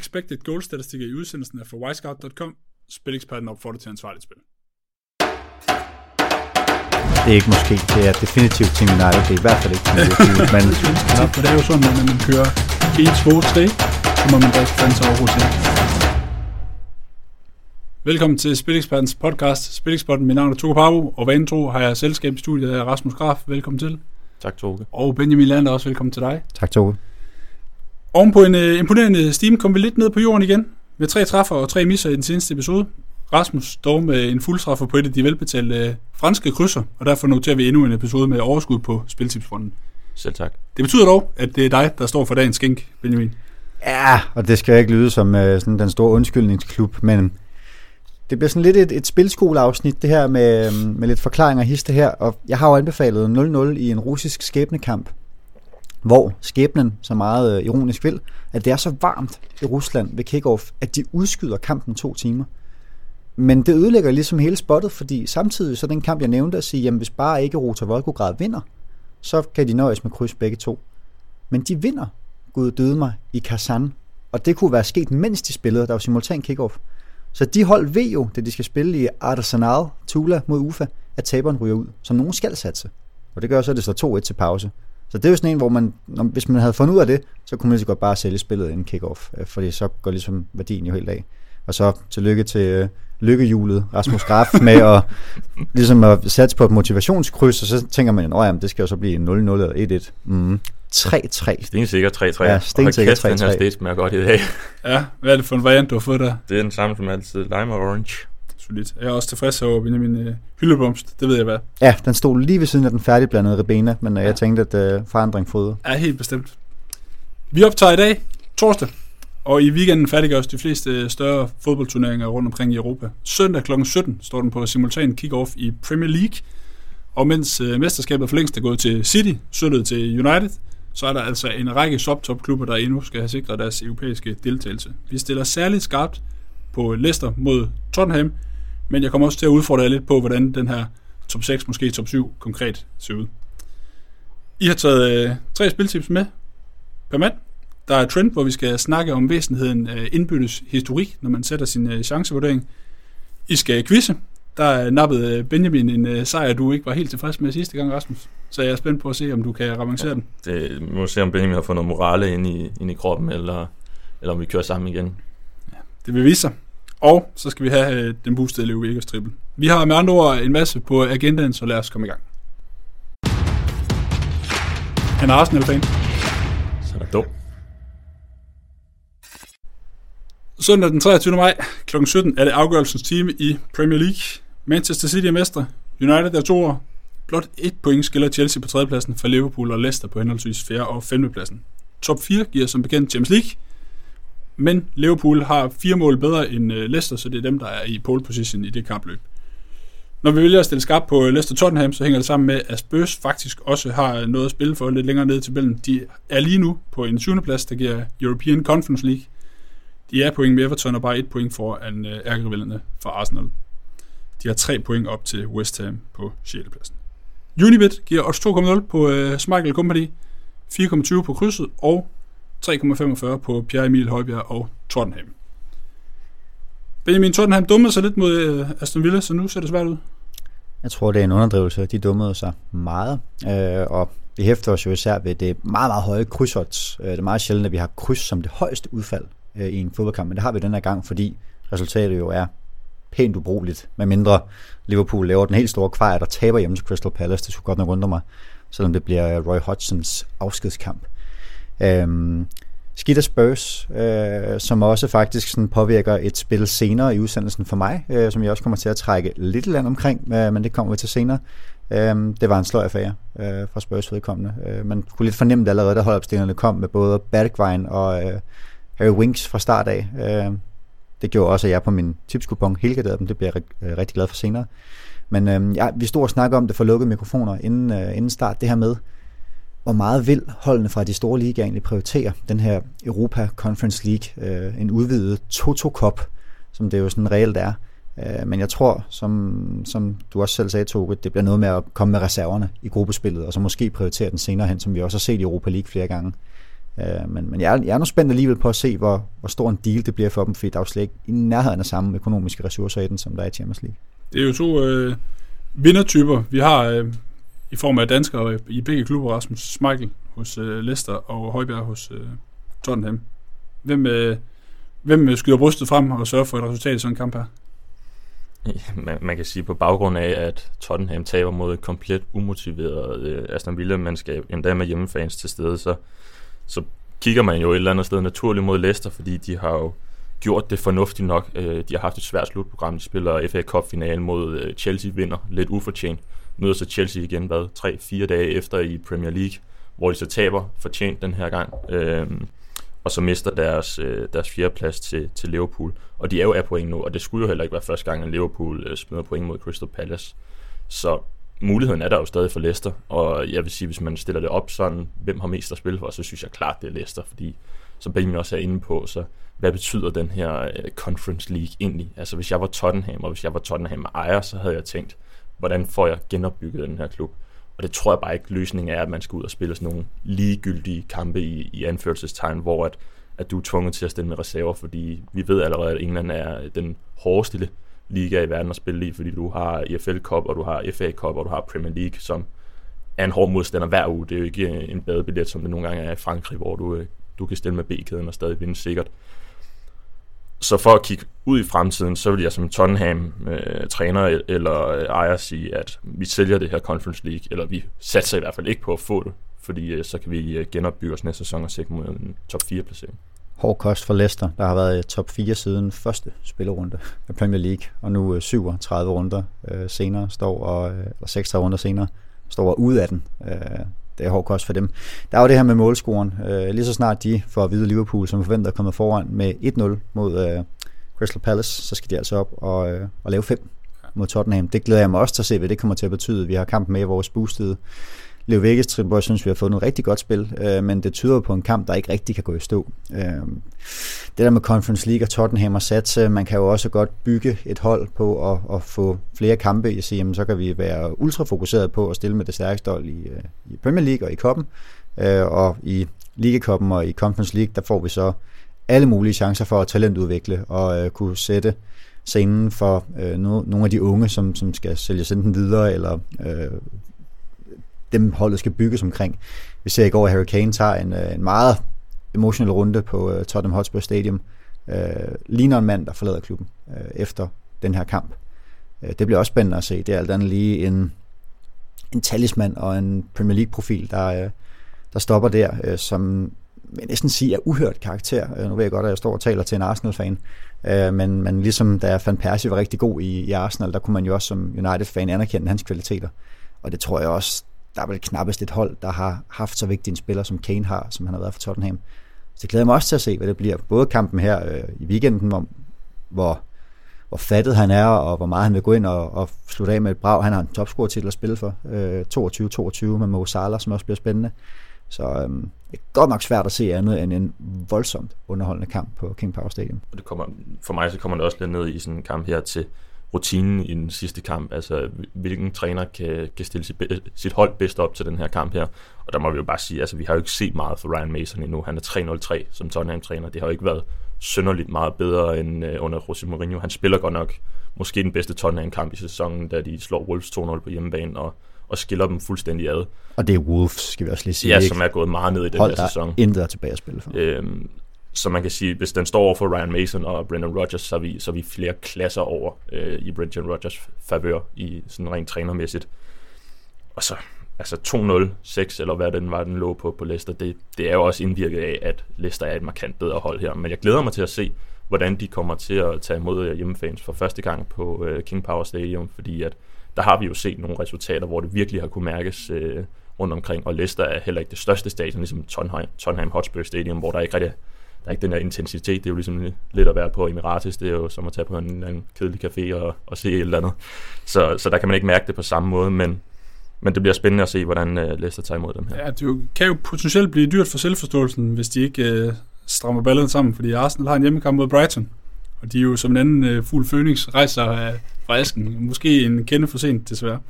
expected goal statistikker i udsendelsen er fra wisecout.com. Spileksperten opfordrer til ansvarligt spil. Det er ikke måske, det er definitivt Team United. Det er i hvert fald ikke Team United, men for det er jo sådan, at når man kører 1, 2, 3, så må man drikke fans over hos Velkommen til Spilekspertens podcast. Spileksperten, mit navn er Togo Pavo, og vanen tro har jeg selskab i studiet af Rasmus Graf. Velkommen til. Tak, Toge. Og Benjamin Lander også velkommen til dig. tak Tove. Oven på en uh, imponerende steam kom vi lidt ned på jorden igen, med tre træffer og tre misser i den seneste episode. Rasmus dog med en fuldtræffer på et af de velbetalte uh, franske krydser, og derfor noterer vi endnu en episode med overskud på Spiltipsfonden. Selv tak. Det betyder dog, at det er dig, der står for dagens skænk, Benjamin. Ja, og det skal ikke lyde som uh, sådan den store undskyldningsklub, men det bliver sådan lidt et, et spilskoleafsnit, det her med, øhm, med lidt forklaringer og histe her, og jeg har jo anbefalet 0-0 i en russisk skæbnekamp, hvor skæbnen så meget øh, ironisk vil, at det er så varmt i Rusland ved kickoff, at de udskyder kampen to timer. Men det ødelægger ligesom hele spottet, fordi samtidig så den kamp, jeg nævnte, at sige, jamen hvis bare ikke Rota Volgograd vinder, så kan de nøjes med kryds begge to. Men de vinder, Gud døde mig, i Kazan. Og det kunne være sket, mens de spillede. Der var simultan kickoff. Så de hold ved jo, da de skal spille i Arsenal Tula mod Ufa, at taberen ryger ud, som nogen skal satse. Og det gør så, at det står 2-1 til pause. Så det er jo sådan en, hvor man, når, hvis man havde fundet ud af det, så kunne man lige så godt bare sælge spillet inden kickoff, øh, fordi så går ligesom værdien jo helt af. Og så tillykke til øh, lykkehjulet Rasmus Graf med at, ligesom at satse på et motivationskryds, og så tænker man, at det skal jo så blive 0-0 eller 1-1. Mm. 3-3. Stensikker 3-3. Ja, stensikker Og kæft, den her 3-3. stage smager godt i dag. Ja, hvad er det for en variant, du har fået der? Det er den samme som altid. Lime og orange. Solidt. Jeg er også tilfreds over Benjamin øh, hyldeblomst, det ved jeg hvad. Ja, den stod lige ved siden af den færdigblandede ribena, men ja. Ja. jeg tænkte, at øh, forandring fryder. Er helt bestemt. Vi optager i dag, torsdag, og i weekenden færdiggøres de fleste større fodboldturneringer rundt omkring i Europa. Søndag kl. 17 står den på simultan kick-off i Premier League, og mens øh, mesterskabet for længst er gået til City, sølvet til United, så er der altså en række subtop-klubber, der endnu skal have sikret deres europæiske deltagelse. Vi stiller særligt skarpt på Leicester mod Tottenham, men jeg kommer også til at udfordre jer lidt på, hvordan den her top 6, måske top 7 konkret ser ud. I har taget øh, tre spiltips med per mand. Der er trend, hvor vi skal snakke om væsentligheden af indbyttes historik, når man sætter sin øh, chancevurdering. I skal quizze. Der nappede øh, Benjamin en øh, sejr, du ikke var helt tilfreds med sidste gang, Rasmus. Så jeg er spændt på at se, om du kan ravancere den. Det, vi må se, om Benjamin har fået noget morale ind i, ind i kroppen, eller, eller om vi kører sammen igen. Det vil vise sig. Og så skal vi have øh, den boostede Leo Vegas triple. Vi har med andre ord en masse på agendaen, så lad os komme i gang. Han er Arsenal-fan. Så er det dum. Søndag den 23. maj kl. 17 er det afgørelsens time i Premier League. Manchester City er mestre. United er to år. Blot et point skiller Chelsea på tredjepladsen fra Liverpool og Leicester på henholdsvis 4. og 5. pladsen. Top 4 giver som bekendt Champions League, men Liverpool har fire mål bedre end øh, Leicester, så det er dem, der er i pole position i det kapløb. Når vi vælger at stille skarpt på øh, Leicester Tottenham, så hænger det sammen med, at Spurs faktisk også har øh, noget at spille for lidt længere ned i tabellen. De er lige nu på en 20. plads, der giver European Conference League. De er point med Everton og bare et point foran øh, ærgerivellerne fra Arsenal. De har tre point op til West Ham på 6. pladsen. Unibet giver odds 2,0 på øh, Smeichel Company, 4,20 på krydset og 3,45 på Pierre Emil Højbjerg og Tottenham. Benjamin Tottenham dummede sig lidt mod øh, Aston Villa, så nu ser det svært ud. Jeg tror, det er en underdrivelse. De dummede sig meget, øh, og vi hæfter os jo især ved det meget, meget høje krydsodds. Øh, det er meget sjældent, at vi har kryds som det højeste udfald øh, i en fodboldkamp, men det har vi den her gang, fordi resultatet jo er pænt ubrugeligt, medmindre Liverpool laver den helt store kvejr, der taber hjemme til Crystal Palace. Det skulle godt nok undre mig, selvom det bliver Roy Hodgsons afskedskamp. Øhm, Skitter Spurs, øh, som også faktisk sådan påvirker et spil senere i udsendelsen for mig, øh, som jeg også kommer til at trække lidt land omkring, øh, men det kommer vi til senere. Øh, det var en sløj affære øh, fra Spurs vedkommende. Øh, man kunne lidt fornemme det allerede, da holdopstillingerne kom med både Bergwijn og øh, Harry Winks fra start af. Øh, det gjorde også, at jeg på min tipskupon helgarderede dem. Det bliver jeg øh, rigtig glad for senere. Men øh, ja, vi stod og snakkede om det for lukkede mikrofoner inden, øh, inden start. Det her med, hvor meget vil holdene fra de store ligaer egentlig prioritere den her Europa Conference League, øh, en udvidet Toto Cup, som det jo sådan reelt er. Øh, men jeg tror, som, som du også selv sagde, Toge, det bliver noget med at komme med reserverne i gruppespillet, og så måske prioritere den senere hen, som vi også har set i Europa League flere gange. Øh, men men jeg, er, jeg er nu spændt alligevel på at se, hvor, hvor stor en deal det bliver for dem, fordi der er jo slet ikke i nærheden af samme økonomiske ressourcer i den, som der er i Champions League. Det er jo to øh, vindertyper, vi har øh, i form af danskere i begge klubber. Rasmus Smeichel hos øh, Leicester og Højbjerg hos øh, Tottenham. Hvem, øh, hvem øh, skyder brystet frem og sørger for et resultat i sådan en kamp her? man, man kan sige på baggrund af, at Tottenham taber mod et komplet umotiveret øh, Aston Villa-mandskab, endda med hjemmefans til stede, så, så kigger man jo et eller andet sted naturligt mod Leicester, fordi de har jo gjort det fornuftigt nok. Øh, de har haft et svært slutprogram. De spiller FA Cup-finale mod øh, Chelsea, vinder lidt ufortjent. Møder så Chelsea igen, hvad, 3-4 dage efter i Premier League, hvor de så taber fortjent den her gang. Øh, og så mister deres, øh, deres fjerdeplads til, til Liverpool. Og de er jo af point nu, og det skulle jo heller ikke være første gang, at Liverpool øh, smider point mod Crystal Palace. Så muligheden er der jo stadig for Leicester, og jeg vil sige, hvis man stiller det op sådan, hvem har mest at spille for, så synes jeg klart, det er Leicester, fordi som Benjamin også er inde på, så hvad betyder den her øh, Conference League egentlig? Altså hvis jeg var Tottenham, og hvis jeg var Tottenham ejer, så havde jeg tænkt, hvordan får jeg genopbygget den her klub? Og det tror jeg bare ikke, løsningen er, at man skal ud og spille sådan nogle ligegyldige kampe i, i anførselstegn, hvor at, at du er tvunget til at stille med reserver, fordi vi ved allerede, at England er den hårdeste liga i verden at spille i, fordi du har EFL Cup, og du har FA Cup, og du har Premier League, som er en hård modstander hver uge. Det er jo ikke en badebillet, som det nogle gange er i Frankrig, hvor du, øh, du kan stille med B-kæden og stadig vinde sikkert. Så for at kigge ud i fremtiden, så vil jeg som Tottenham-træner øh, eller øh, ejer sige, at vi sælger det her Conference League, eller vi satser i hvert fald ikke på at få det, fordi øh, så kan vi øh, genopbygge os næste sæson og sikre mod en top 4-placering. Hård kost for Leicester, der har været øh, top 4 siden første spillerunde af Premier League, og nu øh, 37 runder øh, senere står, og, øh, eller 36 runder senere, står ud af den. Øh, det er hård kost for dem. Der er jo det her med målscoren. Øh, lige så snart de får at vide Liverpool, som forventer at komme foran med 1-0 mod øh, Crystal Palace, så skal de altså op og, øh, og lave 5 mod Tottenham. Det glæder jeg mig også til at se, hvad det kommer til at betyde. Vi har kampen med i vores boostede Leo Vegas, hvor synes, vi har fået noget rigtig godt spil, øh, men det tyder på en kamp, der ikke rigtig kan gå i stå. Øh, det der med Conference League og Tottenham og satse, øh, man kan jo også godt bygge et hold på at, at få flere kampe Jeg siger, jamen, så kan vi være ultra fokuseret på at stille med det stærkeste hold i, øh, i Premier League og i Koppen, øh, og i Ligekoppen og i Conference League, der får vi så alle mulige chancer for at talentudvikle og øh, kunne sætte scenen for øh, no, nogle af de unge, som, som skal sælges enten videre eller øh, dem holdet skal bygges omkring. Vi ser i går, at Harry Kane tager en, øh, en meget emotionel runde på uh, Tottenham Hotspur Stadium. Uh, ligner en mand, der forlader klubben uh, efter den her kamp. Uh, det bliver også spændende at se. Det er alt andet lige en, en talisman og en Premier League-profil, der, uh, der stopper der, uh, som jeg næsten sige er uhørt karakter. Uh, nu ved jeg godt, at jeg står og taler til en Arsenal-fan, uh, men, men ligesom da Van Persie var rigtig god i, i Arsenal, der kunne man jo også som United-fan anerkende hans kvaliteter. Og det tror jeg også, der er vel knappest et hold, der har haft så vigtig en spiller, som Kane har, som han har været for Tottenham. Så det glæder mig også til at se, hvad det bliver. Både kampen her øh, i weekenden, hvor, hvor, hvor fattet han er, og hvor meget han vil gå ind og, og slutte af med et brag. Han har en topscore-titel at spille for. Øh, 22-22 med Mo Salah, som også bliver spændende. Så øh, det er godt nok svært at se andet end en voldsomt underholdende kamp på King Power Stadium. Og det kommer, for mig så kommer det også lidt ned i sådan en kamp her til rutinen i den sidste kamp, altså hvilken træner kan, kan stille sit, sit hold bedst op til den her kamp her. Og der må vi jo bare sige, altså vi har jo ikke set meget for Ryan Mason endnu. Han er 3-0-3 som Tottenham-træner. Det har jo ikke været synderligt meget bedre end uh, under Jose Mourinho. Han spiller godt nok måske den bedste Tottenham-kamp i sæsonen, da de slår Wolves 2-0 på hjemmebane og, og skiller dem fuldstændig ad. Og det er Wolves, skal vi også lige sige. Ja, som er gået meget ned i den Hold her sæson. intet tilbage at spille for. Øhm, så man kan sige, hvis den står over for Ryan Mason og Brendan Rodgers, så er vi, så er vi flere klasser over øh, i Brendan Rodgers favør i sådan rent trænermæssigt. Og så altså 2-0, 6 eller hvad den var, den lå på på Leicester, det, det er jo også indvirket af, at Leicester er et markant bedre hold her. Men jeg glæder mig til at se, hvordan de kommer til at tage imod øh, hjemmefans for første gang på øh, King Power Stadium, fordi at der har vi jo set nogle resultater, hvor det virkelig har kunne mærkes øh, rundt omkring, og Leicester er heller ikke det største stadion, ligesom Tottenham, Tottenham Hotspur Stadium, hvor der ikke rigtig der er ikke den der intensitet. Det er jo ligesom lidt at være på Emirates. Det er jo som at tage på en, en kedelig café og, og se et eller andet. Så, så der kan man ikke mærke det på samme måde, men, men det bliver spændende at se, hvordan uh, Leicester tager imod dem her. Ja, det jo, kan jo potentielt blive dyrt for selvforståelsen, hvis de ikke uh, strammer ballen sammen, fordi Arsenal har en hjemmekamp mod Brighton, og de er jo som en anden øh, uh, fuld Phoenix rejser uh, fra Asken. Måske en kende for sent, desværre.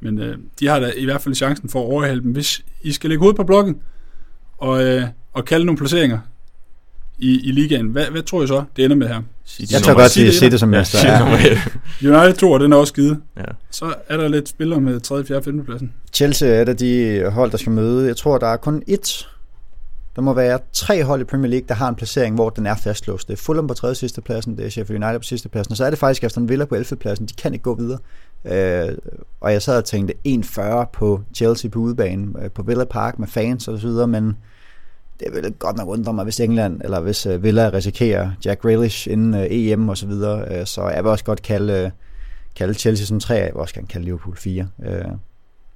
Men uh, de har da i hvert fald chancen for at overhælde dem, hvis I skal lægge hovedet på blokken, og, uh, og kalde nogle placeringer i, i ligaen. Hvad, hvad tror I så, det ender med her? City Jeg tør godt et. sige City City som Ja, mester. Ja. et. United 2, den er også givet. Ja. Så er der lidt spillere med 3., 4., 5. pladsen. Chelsea er et af de hold, der skal møde. Jeg tror, der er kun ét. Der må være tre hold i Premier League, der har en placering, hvor den er fastlåst. Det er Fulham på tredje sidste pladsen, det er Sheffield United på sidste pladsen, og så er det faktisk Aston Villa på 11. pladsen. De kan ikke gå videre. Øh, og jeg sad og tænkte 1,40 på Chelsea på udebane, øh, på Villa Park med fans og så videre, men det vil godt nok undre mig, hvis England, eller hvis øh, Villa risikerer Jack Grealish inden øh, EM og så videre. Øh, så jeg vil også godt kalde, øh, kalde Chelsea som 3, jeg vil også gerne kalde Liverpool 4. Øh,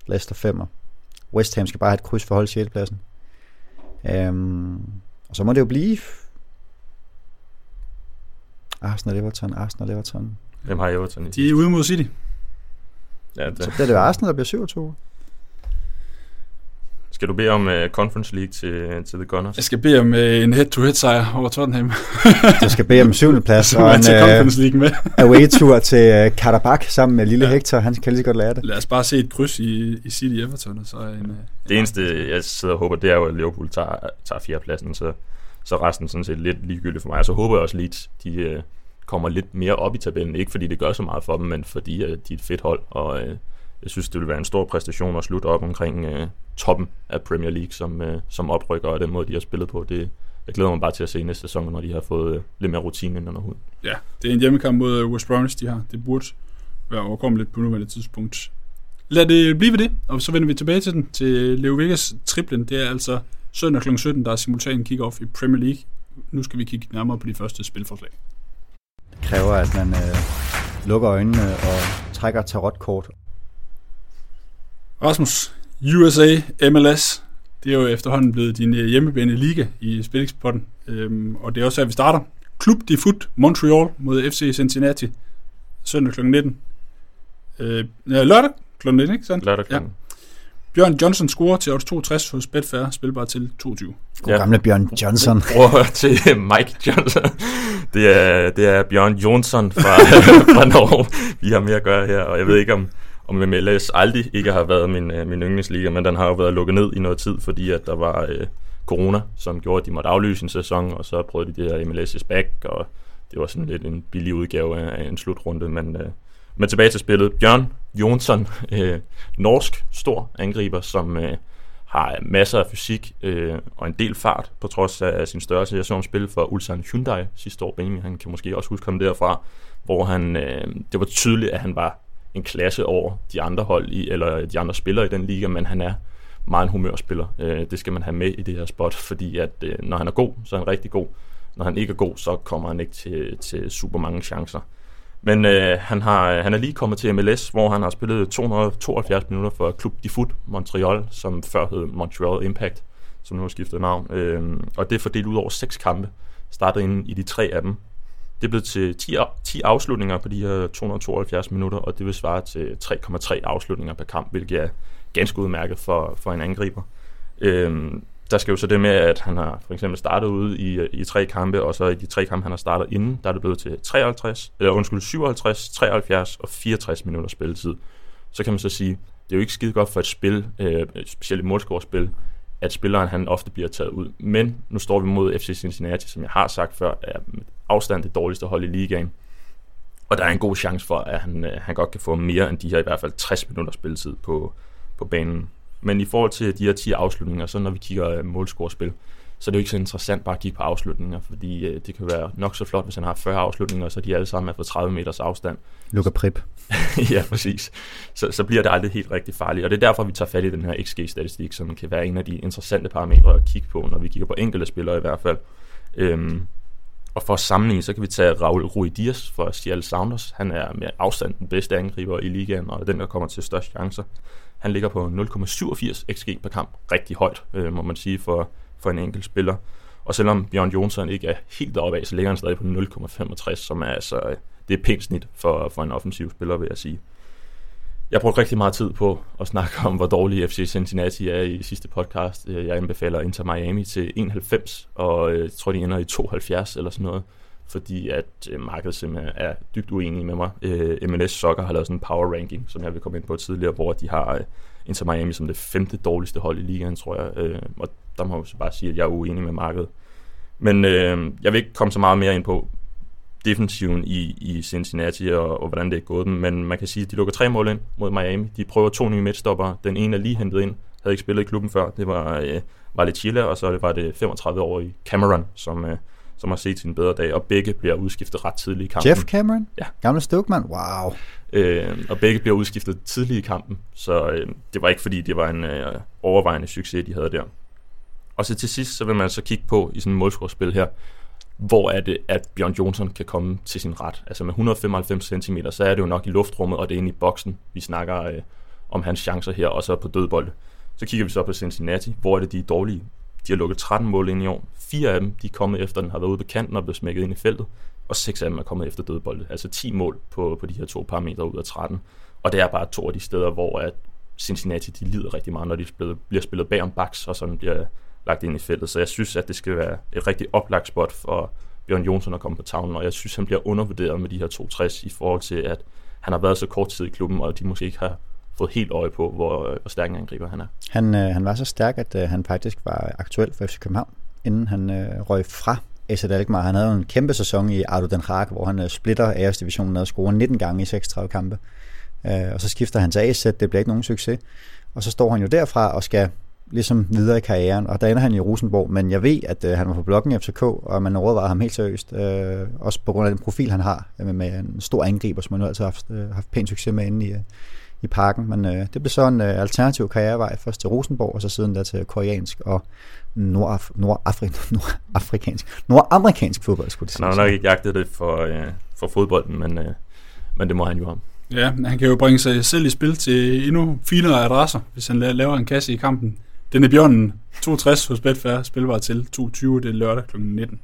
Leicester 5. West Ham skal bare have et kryds for at holde 6. pladsen. Øhm, og så må det jo blive Arsenal Everton, Arsenal Everton. Hvem har Everton i? De er ude mod City. Ja, Så det. bliver det Arsenal, der bliver 7-2. Skal du bede om uh, Conference League til, til The Gunners? Jeg skal bede om øh, en head-to-head sejr over Tottenham. Jeg skal bede om 7. plads og en til uh, Conference League med. away-tur til uh, Karabakh sammen med lille Ja. Hector. Han kan lige så godt lære det. Lad os bare se et kryds i, i City Everton, og så en... Øh, Det eneste, jeg sidder og håber, det er jo, at Liverpool tager, tager fjerdepladsen, så, så resten sådan set lidt ligegyldigt for mig. Og så håber jeg også, at Leeds de, øh, kommer lidt mere op i tabellen. Ikke fordi det gør så meget for dem, men fordi at de er et fedt hold. Og øh, jeg synes, det vil være en stor præstation at slutte op omkring øh, toppen af Premier League som, øh, som oprykker, og den måde, de har spillet på. Det, jeg glæder mig bare til at se næste sæson, når de har fået øh, lidt mere rutine ind under huden. ja, det er en hjemmekamp mod øh, West Bromwich, de har. Det burde være overkommeligt på nuværende tidspunkt. Lad det blive ved det, og så vender vi tilbage til den, til Leo Vegas triplen. Det er altså søndag kl. 17, der er simultan kick-off i Premier League. Nu skal vi kigge nærmere på de første spilforslag. Det kræver, at man uh, lukker øjnene og trækker tarotkort. Rasmus, USA, MLS, det er jo efterhånden blevet din øh, hjemmebane liga i spillingspotten, øhm, og det er også her, vi starter. Club de Foot Montreal mod FC Cincinnati, søndag kl. 19. Øh, ja, lørdag kl. 19, ikke sandt? Lørdag Ja. ja. Bjørn Johnson scorer til odds 62 hos Betfair, spilbar til 22. God gamle Bjørn Johnson. Bror til Mike Johnson. Det er, det er Bjørn Jonsson fra, fra Norge, vi har med at gøre her. Og jeg ved ikke, om, om MLS aldrig ikke har været min, øh, min yndlingsliga, men den har jo været lukket ned i noget tid, fordi at der var øh, corona, som gjorde, at de måtte aflyse en sæson, og så prøvede de det her MLS is back, og det var sådan lidt en billig udgave af, af en slutrunde. Men, øh, men tilbage til spillet. Bjørn Jonsson, øh, norsk stor angriber, som... Øh, har masser af fysik øh, og en del fart, på trods af sin størrelse. Jeg så ham spille for Ulsan Hyundai sidste år, Benjamin, han kan måske også huske ham derfra, hvor han, øh, det var tydeligt, at han var en klasse over de andre hold, i, eller de andre spillere i den liga, men han er meget en humørspiller. Øh, det skal man have med i det her spot, fordi at øh, når han er god, så er han rigtig god. Når han ikke er god, så kommer han ikke til, til super mange chancer. Men øh, han, har, han er lige kommet til MLS, hvor han har spillet 272 minutter for Club de Foot Montreal, som før hed Montreal Impact, som nu har skiftet navn. Øh, og det er fordelt ud over seks kampe, startede inden i de tre af dem. Det er blevet til 10, 10 afslutninger på de her 272 minutter, og det vil svare til 3,3 afslutninger per kamp, hvilket er ganske udmærket for, for en angriber. Øhm, der skal jo så det med, at han har for eksempel startet ude i, i tre kampe, og så i de tre kampe, han har startet inden, der er det blevet til 53, eller undskyld, 57, 73 og 64 minutter spilletid. Så kan man så sige, det er jo ikke skide godt for et spil, øh, specielt et målscorespil, at spilleren han ofte bliver taget ud. Men nu står vi mod FC Cincinnati, som jeg har sagt før, er med afstand det dårligste hold i ligaen. Og der er en god chance for, at han, øh, han godt kan få mere end de her i hvert fald 60 minutter spilletid på, på banen. Men i forhold til de her 10 afslutninger, så når vi kigger øh, målscorespil, så er det jo ikke så interessant bare at kigge på afslutninger, fordi øh, det kan være nok så flot, hvis han har 40 afslutninger, så de alle sammen er på 30 meters afstand. Lukker Prip. ja, præcis. Så, så bliver det aldrig helt rigtig farligt. Og det er derfor, vi tager fat i den her XG-statistik, som kan være en af de interessante parametre at kigge på, når vi kigger på enkelte spillere i hvert fald. Øhm, og for at sammenligne, så kan vi tage Raul Rui Dias for Seattle Sounders. Han er med afstand den bedste angriber i ligaen, og den, der kommer til størst chancer. Han ligger på 0,87 xg per kamp. Rigtig højt, øh, må man sige, for, for en enkelt spiller. Og selvom Bjørn Jonsson ikke er helt deroppe af, så ligger han stadig på 0,65, som er altså, øh, det er pænt snit for, for en offensiv spiller, vil jeg sige. Jeg brugte rigtig meget tid på at snakke om, hvor dårlig FC Cincinnati er i sidste podcast. Øh, jeg anbefaler Inter Miami til 91, og øh, jeg tror, de ender i 72 eller sådan noget, fordi at markedet simpelthen er dybt uenig med mig. MLS Soccer har lavet sådan en power ranking, som jeg vil komme ind på tidligere, hvor de har Inter Miami som det femte dårligste hold i ligaen, tror jeg. Og der må jeg så bare sige, at jeg er uenig med markedet. Men øh, jeg vil ikke komme så meget mere ind på defensiven i, i Cincinnati og, og hvordan det er gået dem, men man kan sige, at de lukker tre mål ind mod Miami. De prøver to nye midtstopper. Den ene er lige hentet ind, havde ikke spillet i klubben før. Det var, øh, Chile, og så var det 35-årige Cameron, som, øh, som har set sin bedre dag, og begge bliver udskiftet ret tidligt i kampen. Jeff Cameron? Ja. Gamle Stokeman? Wow. Øh, og begge bliver udskiftet tidligt i kampen, så øh, det var ikke fordi, det var en øh, overvejende succes, de havde der. Og så til sidst, så vil man så kigge på i sådan et målscorespil her, hvor er det, at Bjørn Jonsson kan komme til sin ret. Altså med 195 cm, så er det jo nok i luftrummet, og det er inde i boksen. Vi snakker øh, om hans chancer her, og så på dødbold. Så kigger vi så på Cincinnati, hvor er det, de er dårlige. De har lukket 13 mål ind i år. Fire af dem, de er kommet efter, den har været ude på kanten og blevet smækket ind i feltet. Og seks af dem er kommet efter dødbolde. Altså 10 mål på, på de her to parametre ud af 13. Og det er bare to af de steder, hvor at Cincinnati de lider rigtig meget, når de spiller, bliver spillet bag om baks, og sådan bliver lagt ind i feltet. Så jeg synes, at det skal være et rigtig oplagt spot for Bjørn Jonsson at komme på tavlen, og jeg synes, han bliver undervurderet med de her 260 i forhold til, at han har været så kort tid i klubben, og de måske ikke har fået helt øje på, hvor, hvor stærk en angriber han er. Han, øh, han var så stærk, at øh, han faktisk var aktuel for FC København, inden han øh, røg fra AZ Alkmaar. Han havde jo en kæmpe sæson i Ardo Den Haag, hvor han øh, splitter æresdivisionen divisionen og scorer 19 gange i 36 kampe. Øh, og så skifter han til AZ, det bliver ikke nogen succes. Og så står han jo derfra og skal ligesom videre i karrieren, og der ender han i Rosenborg, men jeg ved, at øh, han var på bloggen i FCK, og man overvejede ham helt seriøst, øh, også på grund af den profil, han har, øh, med en stor angriber, som han nu altid har haft, øh, haft pæn succes med inde i, øh, i parken, men øh, det blev så en øh, alternativ karrierevej, først til Rosenborg, og så siden der til koreansk og nordaf- nordafri- nordafrikansk, nordamerikansk fodbold, skulle det sige. Han har nok ikke jagtet det for, øh, for fodbolden, men, øh, men det må han jo om. Ja, han kan jo bringe sig selv i spil til endnu finere adresser, hvis han laver en kasse i kampen. Den er Bjørnen 62 hos Betfair, spilbar til 2.20, det er lørdag kl. 19.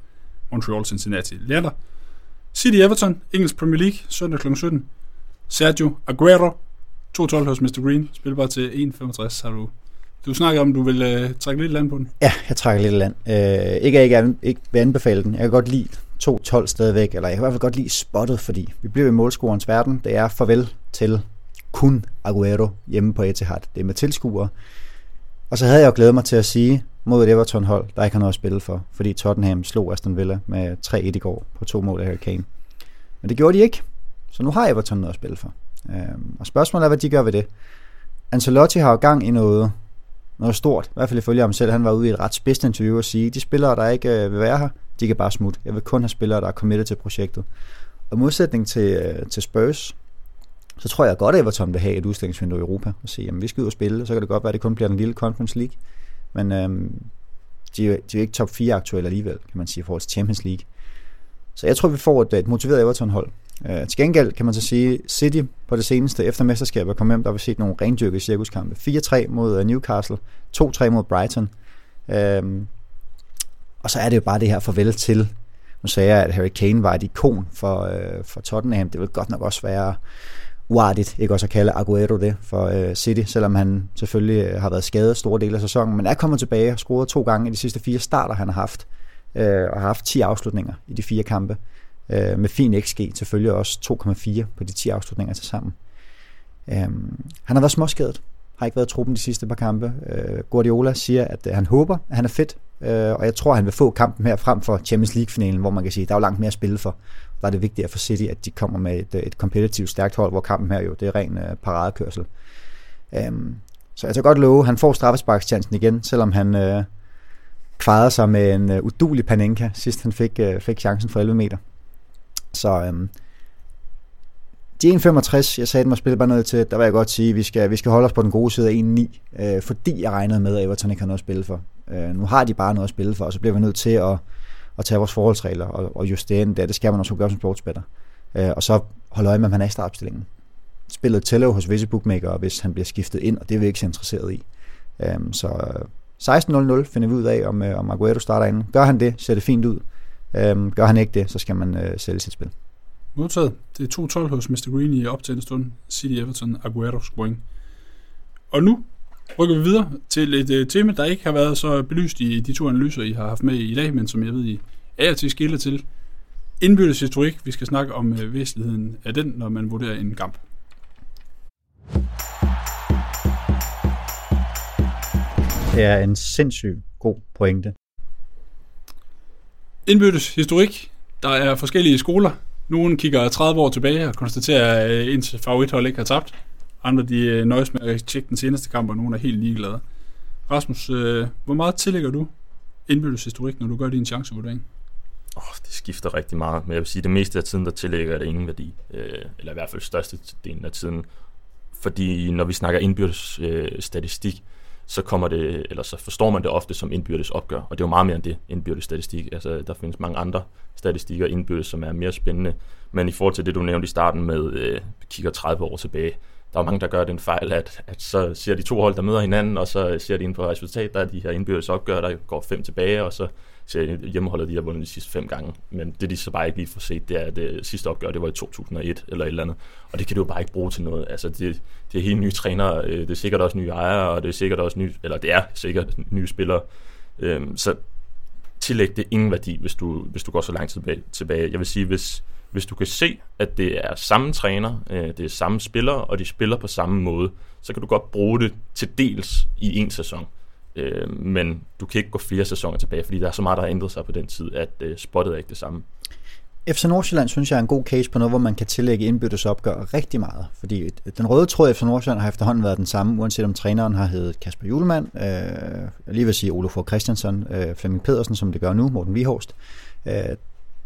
Montreal Cincinnati. lørdag. City Everton, engelsk Premier League, søndag kl. 17. Sergio Aguero, 2.12 hos Mr. Green, spilbar til 1.65. Har du, du snakker om, du vil øh, trække lidt land på den? Ja, jeg trækker lidt land. Øh, ikke at jeg ikke, ikke vil anbefale den. Jeg kan godt lide 2-12 stadigvæk, eller jeg kan i hvert fald godt lide spottet, fordi vi bliver i målscorens verden. Det er farvel til kun Aguero hjemme på Etihad. Det er med tilskuere. Og så havde jeg jo glædet mig til at sige mod et Everton-hold, der ikke har noget at spille for, fordi Tottenham slog Aston Villa med 3-1 i går på to mål af Harry Kane. Men det gjorde de ikke, så nu har Everton noget at spille for. Øhm, og spørgsmålet er, hvad de gør ved det. Ancelotti har jo gang i noget, noget stort, i hvert fald ifølge ham selv. Han var ude i et ret spidst interview og sige, de spillere, der ikke øh, vil være her, de kan bare smutte. Jeg vil kun have spillere, der er committed til projektet. Og modsætning til, øh, til Spurs, så tror jeg godt, at Everton vil have et udstillingsvindue i Europa og sige, jamen vi skal ud og spille, så kan det godt være, at det kun bliver den lille Conference League. Men øhm, de, er, de er jo ikke top 4 aktuelle alligevel, kan man sige, i forhold til Champions League. Så jeg tror, vi får et, et motiveret Everton-hold. Øh, til gengæld kan man så sige, City på det seneste efter mesterskabet kom hjem, der har vi set nogle rendyrkede cirkuskampe. 4-3 mod øh, Newcastle, 2-3 mod Brighton. Øh, og så er det jo bare det her farvel til, nu sagde jeg, at Harry Kane var et ikon for, øh, for Tottenham. Det vil godt nok også være uartigt, ikke også at kalde Aguero det for øh, City, selvom han selvfølgelig øh, har været skadet store dele af sæsonen, men er kommet tilbage og scoret to gange i de sidste fire starter, han har haft, øh, og har haft 10 afslutninger i de fire kampe, øh, med fin XG, selvfølgelig også 2,4 på de 10 afslutninger til sammen. Øh, han har været småskadet, har ikke været i truppen de sidste par kampe. Øh, Guardiola siger, at øh, han håber, at han er fedt, øh, og jeg tror, at han vil få kampen her frem for Champions League-finalen, hvor man kan sige, at der er jo langt mere at spille for. Der er det vigtigt for City, at de kommer med et, et kompetitivt stærkt hold, hvor kampen her jo, det er ren øh, paradekørsel. Øhm, så jeg kan godt love, han får straffesparkschancen igen, selvom han øh, kvarede sig med en øh, udulig Panenka, sidst han fik, øh, fik chancen for 11 meter. Så øhm, de 1,65, jeg sagde den var spille bare noget til, der vil jeg godt sige, at vi skal, vi skal holde os på den gode side af 1,9, øh, fordi jeg regnede med, at Everton ikke har noget at spille for. Øh, nu har de bare noget at spille for, og så bliver vi nødt til at, at tage vores forholdsregler og, og justere den der. Det skal man også gøre som sportsbatter. Øh, og så holde øje med, om han er i startopstillingen. Spillet tæller hos visse bookmaker, hvis han bliver skiftet ind, og det er vi ikke så interesseret i. Øhm, øh, så 16.00 finder vi ud af, om, øh, om Aguero starter inden. Gør han det, ser det fint ud. Øh, gør han ikke det, så skal man øh, sælge sit spil. Modtaget. Det er 2-12 hos Mr. Green i op til en stund. City Everton, Aguero scoring. Og nu rykker vi videre til et uh, tema, der ikke har været så belyst i de to analyser, I har haft med i dag, men som jeg ved, I er til skille til. Indbyrdes historik. Vi skal snakke om uh, væsentligheden af den, når man vurderer en kamp. Det er en sindssygt god pointe. Indbyttes historik. Der er forskellige skoler. Nogle kigger 30 år tilbage og konstaterer, at ens favorithold ikke har tabt. Andre de øh, nøjes med at tjekke den seneste kamp, og nogen er helt ligeglade. Rasmus, øh, hvor meget tillægger du indbyttes historik, når du gør din chancevurdering? Oh, det skifter rigtig meget, men jeg vil sige, at det meste af tiden, der tillægger det ingen værdi. Øh, eller i hvert fald største delen af tiden. Fordi når vi snakker indbyrdes øh, statistik, så kommer det, eller så forstår man det ofte som indbyrdes opgør, og det er jo meget mere end det, indbyrdes statistik. Altså, der findes mange andre statistikker indbyrdes, som er mere spændende, men i forhold til det, du nævnte i starten med, øh, kigger 30 år tilbage, der er mange, der gør den fejl, at, at så ser de to hold, der møder hinanden, og så ser de ind på resultat, der er de her indbyrdes opgør, der går fem tilbage, og så ser hjemmeholdet, de har vundet de sidste fem gange. Men det, de så bare ikke lige får set, det er, at det sidste opgør, det var i 2001 eller et eller andet. Og det kan du jo bare ikke bruge til noget. Altså, det, det er helt nye trænere, øh, det er sikkert også nye ejere, og det er sikkert også nye, eller det er sikkert nye spillere. Øhm, så tillægge det ingen værdi, hvis du, hvis du går så lang tid tilbage. Jeg vil sige, hvis, hvis du kan se, at det er samme træner, øh, det er samme spillere, og de spiller på samme måde, så kan du godt bruge det til dels i en sæson. Øh, men du kan ikke gå flere sæsoner tilbage, fordi der er så meget, der har ændret sig på den tid, at øh, spottet er ikke det samme. FC Nordsjælland synes jeg er en god case på noget, hvor man kan tillægge indbyttes opgør rigtig meget. Fordi den røde tråd FC Nordsjælland har efterhånden været den samme, uanset om træneren har heddet Kasper Julemand, øh, jeg lige vil sige Olof Christiansen, øh, Flemming Pedersen, som det gør nu, Morten Vihorst. Øh,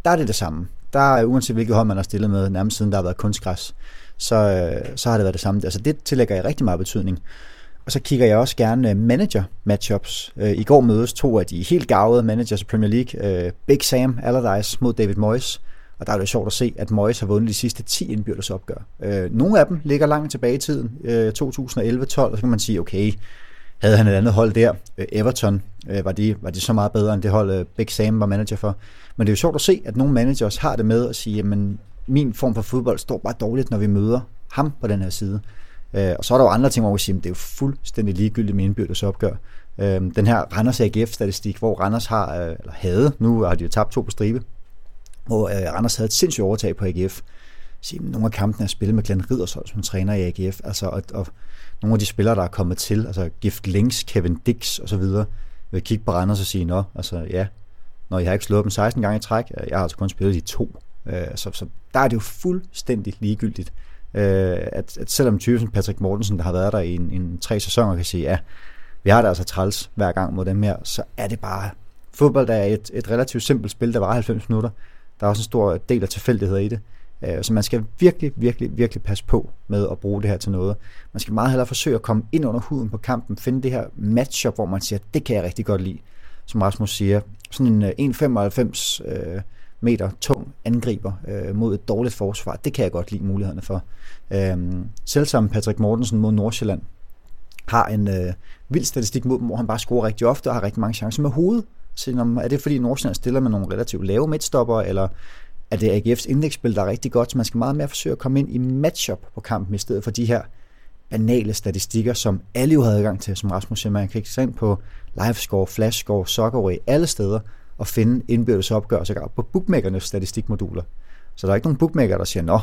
der er det det samme. Der er uanset hvilket hold man har stillet med, nærmest siden der har været kunstgræs, så, øh, så har det været det samme. Altså det tillægger jeg rigtig meget betydning. Og så kigger jeg også gerne øh, manager matchups. Øh, I går mødes to af de helt gavede managers i Premier League. Øh, Big Sam Allardyce mod David Moyes. Og der er det sjovt at se, at Moyes har vundet de sidste 10 indbyrdes opgør. Øh, nogle af dem ligger langt tilbage i tiden, øh, 2011-12, og så kan man sige, okay, havde han et andet hold der. Øh, Everton var de, var de så meget bedre end det hold, Big Sam var manager for. Men det er jo sjovt at se, at nogle managers har det med at sige, jamen min form for fodbold står bare dårligt, når vi møder ham på den her side. Øh, og så er der jo andre ting, hvor vi siger, at det er jo fuldstændig ligegyldigt med indbyrdes opgør. Øh, den her Randers AGF-statistik, hvor Randers har, øh, eller havde, nu har de jo tabt to på stribe, hvor øh, Randers havde et sindssygt overtag på AGF. Så, nogle af kampene er spillet med Glenn Riddersholm som træner i AGF, altså, og, og nogle af de spillere, der er kommet til, altså Gift Links, Kevin Dix og så videre, vil kigge på Randers og sige, nå, altså ja, når jeg har ikke slået dem 16 gange i træk, øh, jeg har altså kun spillet de to. Øh, så, så der er det jo fuldstændig ligegyldigt, øh, at, at selvom typen Patrick Mortensen, der har været der i en, en tre sæsoner, kan sige, ja, vi har det altså træls hver gang mod dem her, så er det bare, fodbold der er et, et relativt simpelt spil, der var 90 minutter. Der er også en stor del af tilfældigheder i det. Øh, så man skal virkelig, virkelig, virkelig passe på med at bruge det her til noget. Man skal meget hellere forsøge at komme ind under huden på kampen, finde det her matchup, hvor man siger, det kan jeg rigtig godt lide. Som Rasmus siger, sådan en øh, 1,95 øh, meter tung angriber mod et dårligt forsvar. Det kan jeg godt lide mulighederne for. Øhm, selv som Patrick Mortensen mod Nordsjælland har en vild statistik mod dem, hvor han bare scorer rigtig ofte og har rigtig mange chancer med hovedet. Så er det fordi Nordsjælland stiller med nogle relativt lave midtstopper, eller er det AGF's indlægsspil, der er rigtig godt, så man skal meget mere forsøge at komme ind i matchup på kampen, i stedet for de her banale statistikker, som alle jo havde adgang til, som Rasmus siger, man kan ikke ind på livescore, flashscore, soccerway, alle steder, og finde indbyrdes opgør, så på bookmakernes statistikmoduler. Så der er ikke nogen bookmaker, der siger, nå,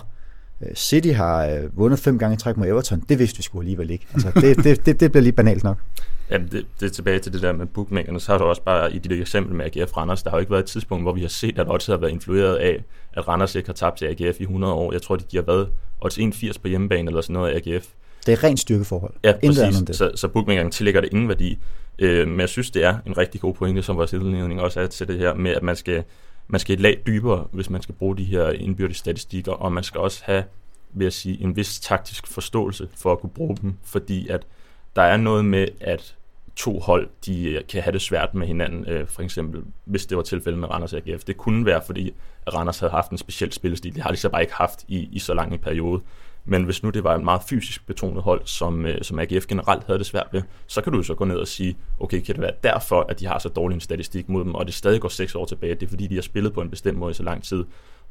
City har øh, vundet fem gange i træk mod Everton. Det vidste vi sgu alligevel ikke. Altså, det, det, det, det bliver lige banalt nok. Jamen, det, det er tilbage til det der med bookmakerne. Så har du også bare i dit eksempel med AGF Randers, der har jo ikke været et tidspunkt, hvor vi har set, at odds har været influeret af, at Randers ikke har tabt til AGF i 100 år. Jeg tror, de giver hvad? Odds 81 på hjemmebane eller sådan noget af AGF. Det er rent styrkeforhold. Ja, præcis. Det. Så, så bookmakerne tillægger det ingen værdi. Øh, men jeg synes, det er en rigtig god pointe, som vores indledning også er til det her med, at man skal, man skal et lag dybere, hvis man skal bruge de her indbyrdes statistikker, og man skal også have, vil jeg sige, en vis taktisk forståelse for at kunne bruge dem, fordi at der er noget med, at to hold, de øh, kan have det svært med hinanden, øh, for eksempel, hvis det var tilfældet med Randers og AGF. Det kunne være, fordi Randers havde haft en speciel spillestil. Det har de så bare ikke haft i, i så lang en periode. Men hvis nu det var et meget fysisk betonet hold, som, øh, som AGF generelt havde det svært ved, så kan du så gå ned og sige, okay, kan det være derfor, at de har så dårlig en statistik mod dem, og det stadig går seks år tilbage. Det er fordi, de har spillet på en bestemt måde i så lang tid,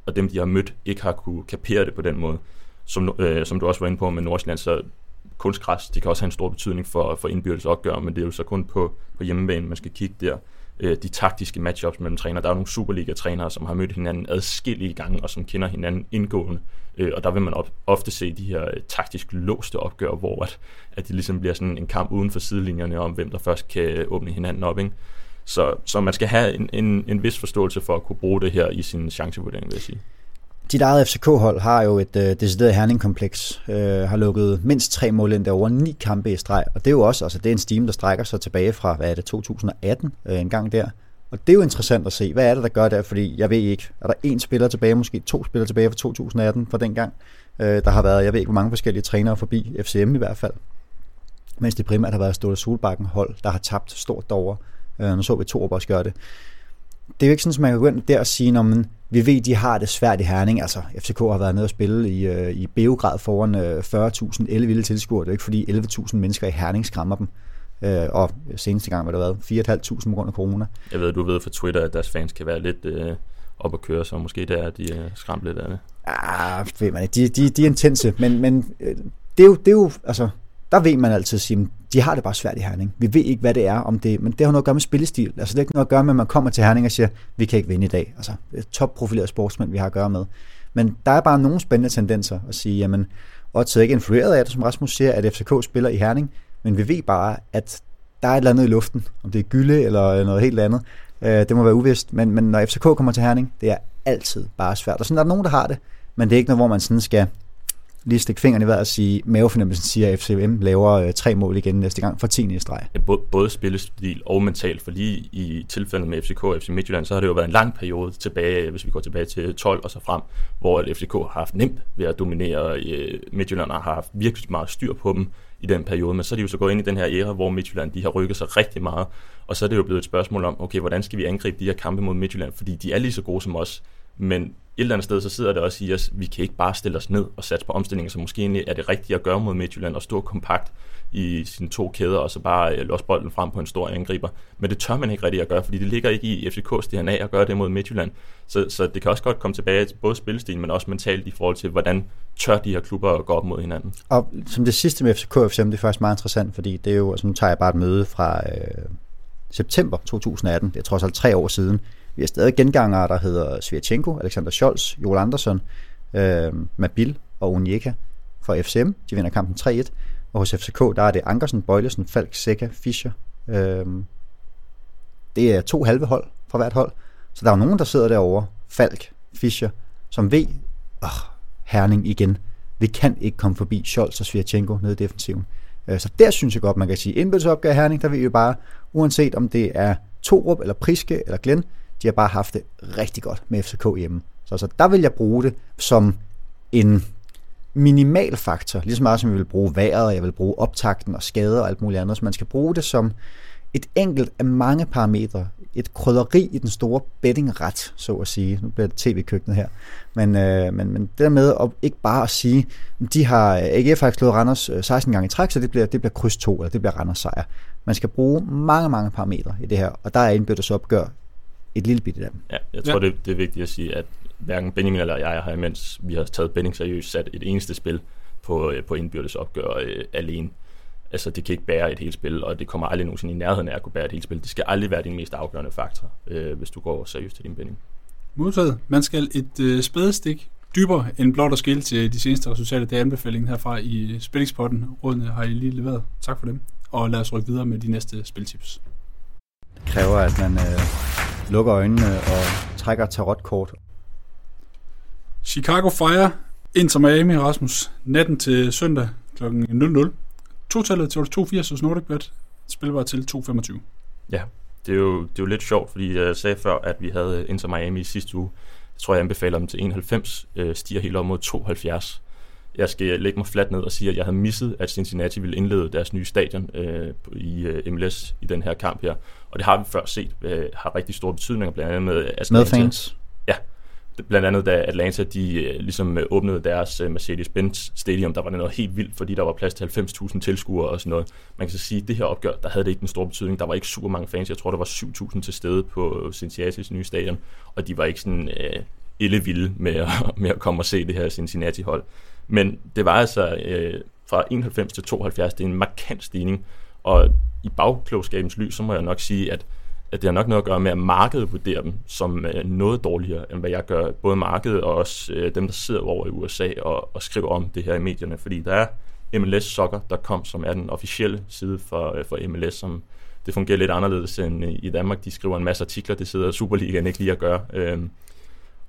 og dem, de har mødt, ikke har kunne kapere det på den måde. Som, øh, som du også var inde på med Nordsjælland, så kunstgræs, de kan også have en stor betydning for, for indbyrdes opgør, men det er jo så kun på, på hjemmebane, man skal kigge der øh, de taktiske matchups mellem træner. Der er nogle Superliga-trænere, som har mødt hinanden adskillige gange, og som kender hinanden indgående. Øh, og der vil man op, ofte se de her øh, taktisk låste opgør, hvor at, at det ligesom bliver sådan en kamp uden for sidelinjerne om, hvem der først kan åbne hinanden op. Ikke? Så, så man skal have en, en, en vis forståelse for at kunne bruge det her i sin chancevurdering, vil jeg sige. Dit eget FCK-hold har jo et øh, decideret herningkompleks, øh, har lukket mindst tre mål ind over ni kampe i streg, og det er jo også, altså det er en stime, der strækker sig tilbage fra, hvad er det, 2018, øh, en gang der. Og det er jo interessant at se, hvad er det, der gør der, fordi jeg ved ikke, er der en spiller tilbage, måske to spillere tilbage fra 2018 fra den gang, øh, der har været, jeg ved ikke, hvor mange forskellige trænere forbi, FCM i hvert fald, mens det primært har været Ståle Solbakken hold, der har tabt stort derovre. Øh, nu så vi to også gøre det. Det er jo ikke sådan, at man kan gå ind der og sige, når man, vi ved, de har det svært i Herning. Altså, FCK har været nede og spille i, øh, i Beograd foran øh, 40.000 elvilde tilskuere. Det er jo ikke fordi 11.000 mennesker i Herning skræmmer dem. Øh, og seneste gang var det været 4.500 på grund af corona. Jeg ved, du ved fra Twitter, at deres fans kan være lidt øh, op at køre, så måske der er de øh, skræmt lidt af det. Ah, ved man ikke. De, de, de er intense, men, men øh, det, er jo, det er jo, altså, der ved man altid at de har det bare svært i Herning. Vi ved ikke, hvad det er, om det, men det har noget at gøre med spillestil. Altså det har ikke noget at gøre med, at man kommer til Herning og siger, vi kan ikke vinde i dag. Altså det er topprofileret sportsmænd, vi har at gøre med. Men der er bare nogle spændende tendenser at sige, jamen, Odds er ikke influeret af det, som Rasmus siger, at FCK spiller i Herning, men vi ved bare, at der er et eller andet i luften, om det er gylde eller noget helt andet. Øh, det må være uvist, men, men når FCK kommer til Herning, det er altid bare svært. Og sådan der er nogen, der har det, men det er ikke noget, hvor man sådan skal lige stikke fingrene i vejret og sige, mavefornemmelsen siger, at FCM laver øh, tre mål igen næste gang for 10. i streg. Ja, både, både spillestil og mentalt, for lige i tilfældet med FCK og FC Midtjylland, så har det jo været en lang periode tilbage, hvis vi går tilbage til 12 og så frem, hvor FCK har haft nemt ved at dominere øh, Midtjylland har haft virkelig meget styr på dem i den periode, men så er de jo så gået ind i den her æra, hvor Midtjylland de har rykket sig rigtig meget, og så er det jo blevet et spørgsmål om, okay, hvordan skal vi angribe de her kampe mod Midtjylland, fordi de er lige så gode som os, men et eller andet sted, så sidder det også i os, vi kan ikke bare stille os ned og satse på omstillinger, så måske egentlig er det rigtigt at gøre mod Midtjylland og stå kompakt i sine to kæder, og så bare øh, losse bolden frem på en stor angriber. Men det tør man ikke rigtig at gøre, fordi det ligger ikke i FCK's DNA at gøre det mod Midtjylland. Så, så det kan også godt komme tilbage til både spillestilen, men også mentalt i forhold til, hvordan tør de her klubber at gå op mod hinanden. Og som det sidste med FCK for FCM, det er faktisk meget interessant, fordi det er jo, altså nu tager jeg bare et møde fra øh, september 2018, det er trods alt tre år siden, vi har stadig gengangere, der hedder Svirchenko, Alexander Scholz, Joel Andersen, øh, Mabil og Onyeka fra FCM. De vinder kampen 3-1. Og hos FCK, der er det Ankersen, Bøjlesen, Falk, Seca, Fischer. Øh, det er to halve hold fra hvert hold. Så der er jo nogen, der sidder derovre, Falk, Fischer, som ved, åh, Herning igen. Vi kan ikke komme forbi Scholz og Svirchenko nede i defensiven. Øh, så der synes jeg godt, man kan sige, indbødsopgave Herning, der vil vi bare, uanset om det er Torup eller Priske eller Glenn, de har bare haft det rigtig godt med FCK hjemme. Så, så der vil jeg bruge det som en minimal faktor, ligesom meget som jeg vil bruge vejret, jeg vil bruge optakten og skader og alt muligt andet. Så man skal bruge det som et enkelt af mange parametre, et krydderi i den store bettingret, så at sige. Nu bliver det tv-køkkenet her. Men, øh, men, men det der med at ikke bare at sige, de har, AGF har slået Randers øh, 16 gange i træk, så det bliver, det bliver kryds 2, eller det bliver Randers sejr. Man skal bruge mange, mange parametre i det her, og der er indbyrdes opgør et lille bitte af dem. Ja, jeg tror, ja. det, det er vigtigt at sige, at hverken Benjamin eller jeg har, mens vi har taget Benning seriøst, sat et eneste spil på, øh, på indbyrdes opgør øh, alene. Altså, det kan ikke bære et helt spil, og det kommer aldrig nogensinde i nærheden af at kunne bære et helt spil. Det skal aldrig være din mest afgørende faktor, øh, hvis du går seriøst til din Benning. Modtaget. Man skal et øh, spadestik dybere end blot at skille til de seneste resultater. Det er anbefalingen herfra i Spillingspotten. Rådene har I lige leveret. Tak for dem. Og lad os rykke videre med de næste spiltips. Det kræver, at man øh, lukker øjnene og trækker tarotkort. Chicago Fire Inter Miami, Rasmus. Natten til søndag kl. 00. Totallet til 2,80 hos NordicBet. Spil var til 2,25. Ja, det er, jo, det er jo lidt sjovt, fordi jeg sagde før, at vi havde Inter Miami i sidste uge. Jeg tror, jeg anbefaler dem til 91, øh, stiger helt op mod 72 jeg skal lægge mig fladt ned og sige, at jeg havde misset, at Cincinnati ville indlede deres nye stadion øh, i øh, MLS i den her kamp her. Og det har vi før set, øh, har rigtig store betydninger, blandt andet med Atlanta. Med fans? Ja, blandt andet da Atlanta de øh, ligesom øh, åbnede deres øh, Mercedes-Benz Stadium, der var det noget helt vildt, fordi der var plads til 90.000 tilskuere og sådan noget. Man kan så sige, at det her opgør, der havde det ikke den store betydning. Der var ikke super mange fans. Jeg tror, der var 7.000 til stede på Cincinnati's nye stadion, og de var ikke sådan øh, vilde med at, med at komme og se det her Cincinnati-hold. Men det var altså øh, fra 91 til 72, det er en markant stigning. Og i bagklogskabens lys, så må jeg nok sige, at at det har nok noget at gøre med, at markedet vurderer dem som øh, noget dårligere, end hvad jeg gør. Både markedet og også øh, dem, der sidder over i USA og, og skriver om det her i medierne. Fordi der er MLSsoccer.com, som er den officielle side for, øh, for MLS, som det fungerer lidt anderledes end øh, i Danmark. De skriver en masse artikler, det sidder Superligaen ikke lige at gøre. Øhm,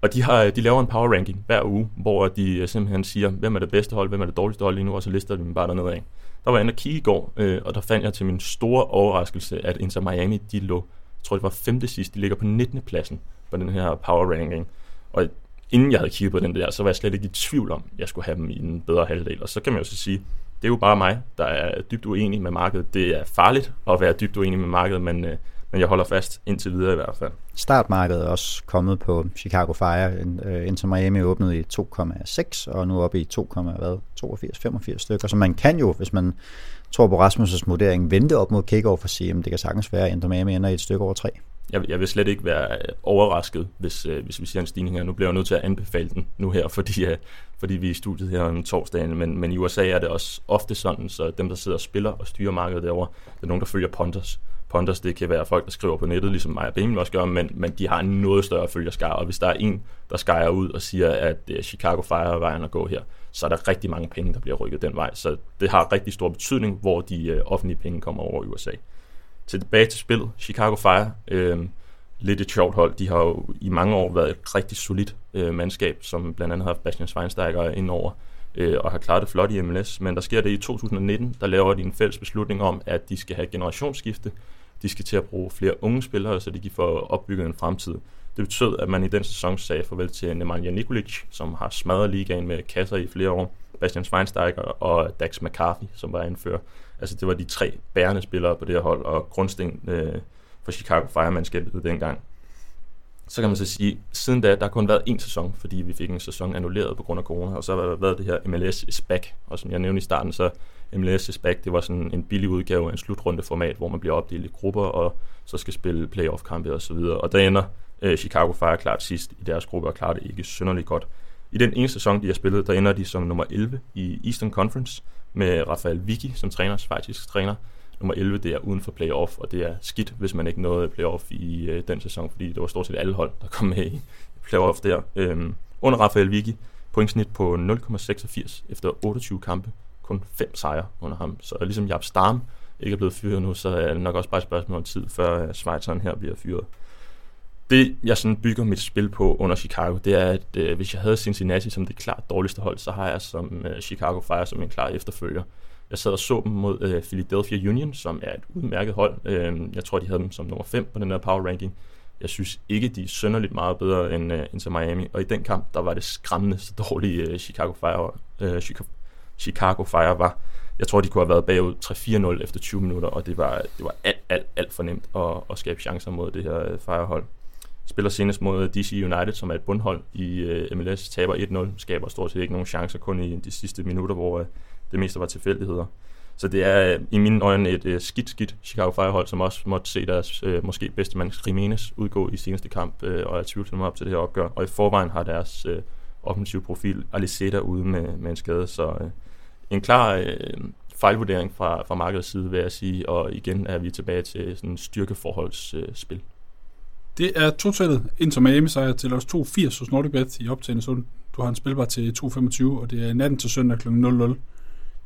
og de, har, øh, de laver en power ranking hver uge, hvor de simpelthen siger, hvem er det bedste hold, hvem er det dårligste hold lige nu, og så lister de dem bare dernede af. Der var jeg inde og kigge i går, øh, og der fandt jeg til min store overraskelse, at Inter Miami, de lå, jeg tror det var femte sidst, de ligger på 19. pladsen på den her power ranking. Og inden jeg havde kigget på den der, så var jeg slet ikke i tvivl om, at jeg skulle have dem i en bedre halvdel. Og så kan man jo så sige, det er jo bare mig, der er dybt uenig med markedet. Det er farligt at være dybt uenig med markedet, men, øh, men jeg holder fast indtil videre i hvert fald. Startmarkedet er også kommet på Chicago Fire. Uh, Inter Miami åbnede i 2,6 og nu oppe i 2,82-85 stykker. Så man kan jo, hvis man tror på Rasmus' vurdering, vente op mod kickoff og sige, at det kan sagtens være, at Inter Miami ender i et stykke over 3 jeg, jeg vil slet ikke være overrasket, hvis, øh, hvis vi ser en stigning her. Nu bliver jeg nødt til at anbefale den nu her, fordi, øh, fordi vi er i studiet her om torsdagen. Men, men i USA er det også ofte sådan, så dem, der sidder og spiller og styrer markedet derovre, det er nogen, der følger Pontus. Ponders, det kan være folk, der skriver på nettet, ligesom mig og Benjamin også gør, men, men de har en noget større følgerskare, Og hvis der er en, der skærer ud og siger, at uh, Chicago Fire er vejen at gå her, så er der rigtig mange penge, der bliver rykket den vej. Så det har rigtig stor betydning, hvor de uh, offentlige penge kommer over i USA. Tilbage til spillet. Chicago Fire. Øh, lidt et sjovt hold. De har jo i mange år været et rigtig solidt øh, mandskab, som blandt andet har haft Bastian Schweinsteiger indover øh, og har klaret det flot i MLS. Men der sker det i 2019, der laver de en fælles beslutning om, at de skal have generationsskifte. De skal til at bruge flere unge spillere, så de kan få opbygget en fremtid. Det betød, at man i den sæson sagde farvel til Nemanja Nikolic, som har smadret ligaen med kasser i flere år, Bastian Schweinsteiger og Dax McCarthy, som var indfører. Altså det var de tre bærende spillere på det her hold, og grundsten øh, for Chicago Fire-mandskabet dengang. Så kan man så sige, siden da, der har kun været en sæson, fordi vi fik en sæson annulleret på grund af corona, og så har der været det her MLS is back, og som jeg nævnte i starten, så MLS is back, det var sådan en billig udgave af en slutrundeformat, hvor man bliver opdelt i grupper, og så skal spille playoff-kampe og så videre. Og der ender øh, Chicago Fire klart sidst i deres gruppe, og klarer det ikke synderligt godt. I den ene sæson, de har spillet, der ender de som nummer 11 i Eastern Conference, med Rafael Vicky som træner, faktisk træner, Nummer 11, det er uden for playoff, og det er skidt, hvis man ikke nåede playoff i øh, den sæson, fordi det var stort set alle hold, der kom med i playoff der. Øhm, under Rafael Vicky, pointsnit på 0,86 efter 28 kampe, kun fem sejre under ham. Så ligesom Jab Starm ikke er blevet fyret nu, så er det nok også bare et spørgsmål om tid, før øh, Schweizeren her bliver fyret. Det, jeg sådan bygger mit spil på under Chicago, det er, at øh, hvis jeg havde Cincinnati som det klart dårligste hold, så har jeg som øh, Chicago Fire som en klar efterfølger. Jeg sad og så dem mod øh, Philadelphia Union, som er et udmærket hold. Øh, jeg tror, de havde dem som nummer 5 på den der power ranking. Jeg synes ikke, de er sønderligt meget bedre end øh, til Miami. Og i den kamp, der var det skræmmende så dårlige øh, Chicago Fire, øh, Chicago Chicago Fire var. Jeg tror, de kunne have været bagud 3-4-0 efter 20 minutter, og det var, det var alt, alt, alt for nemt at, at skabe chancer mod det her Firehold. Fire-hold. Spiller senest mod øh, DC United, som er et bundhold i øh, MLS, taber 1-0, skaber stort set ikke nogen chancer, kun i de sidste minutter, hvor det meste var tilfældigheder. Så det er i mine øjne et skidt, skidt Chicago Firehold, som også måtte se deres måske bedste mand Jimenez udgå i seneste kamp, og er tvivlsomme op til det her opgør. Og i forvejen har deres offensiv profil Alicetta ude med, med en skade, så øh, en klar øh, fejlvurdering fra, fra markedets side, vil jeg sige, og igen er vi tilbage til sådan styrkeforholdsspil. Øh, det er totalt Inter Miami sejr til os 2-80 hos NordicBet i optagende sund. Du har en spilbar til 2.25, og det er natten til søndag kl. 00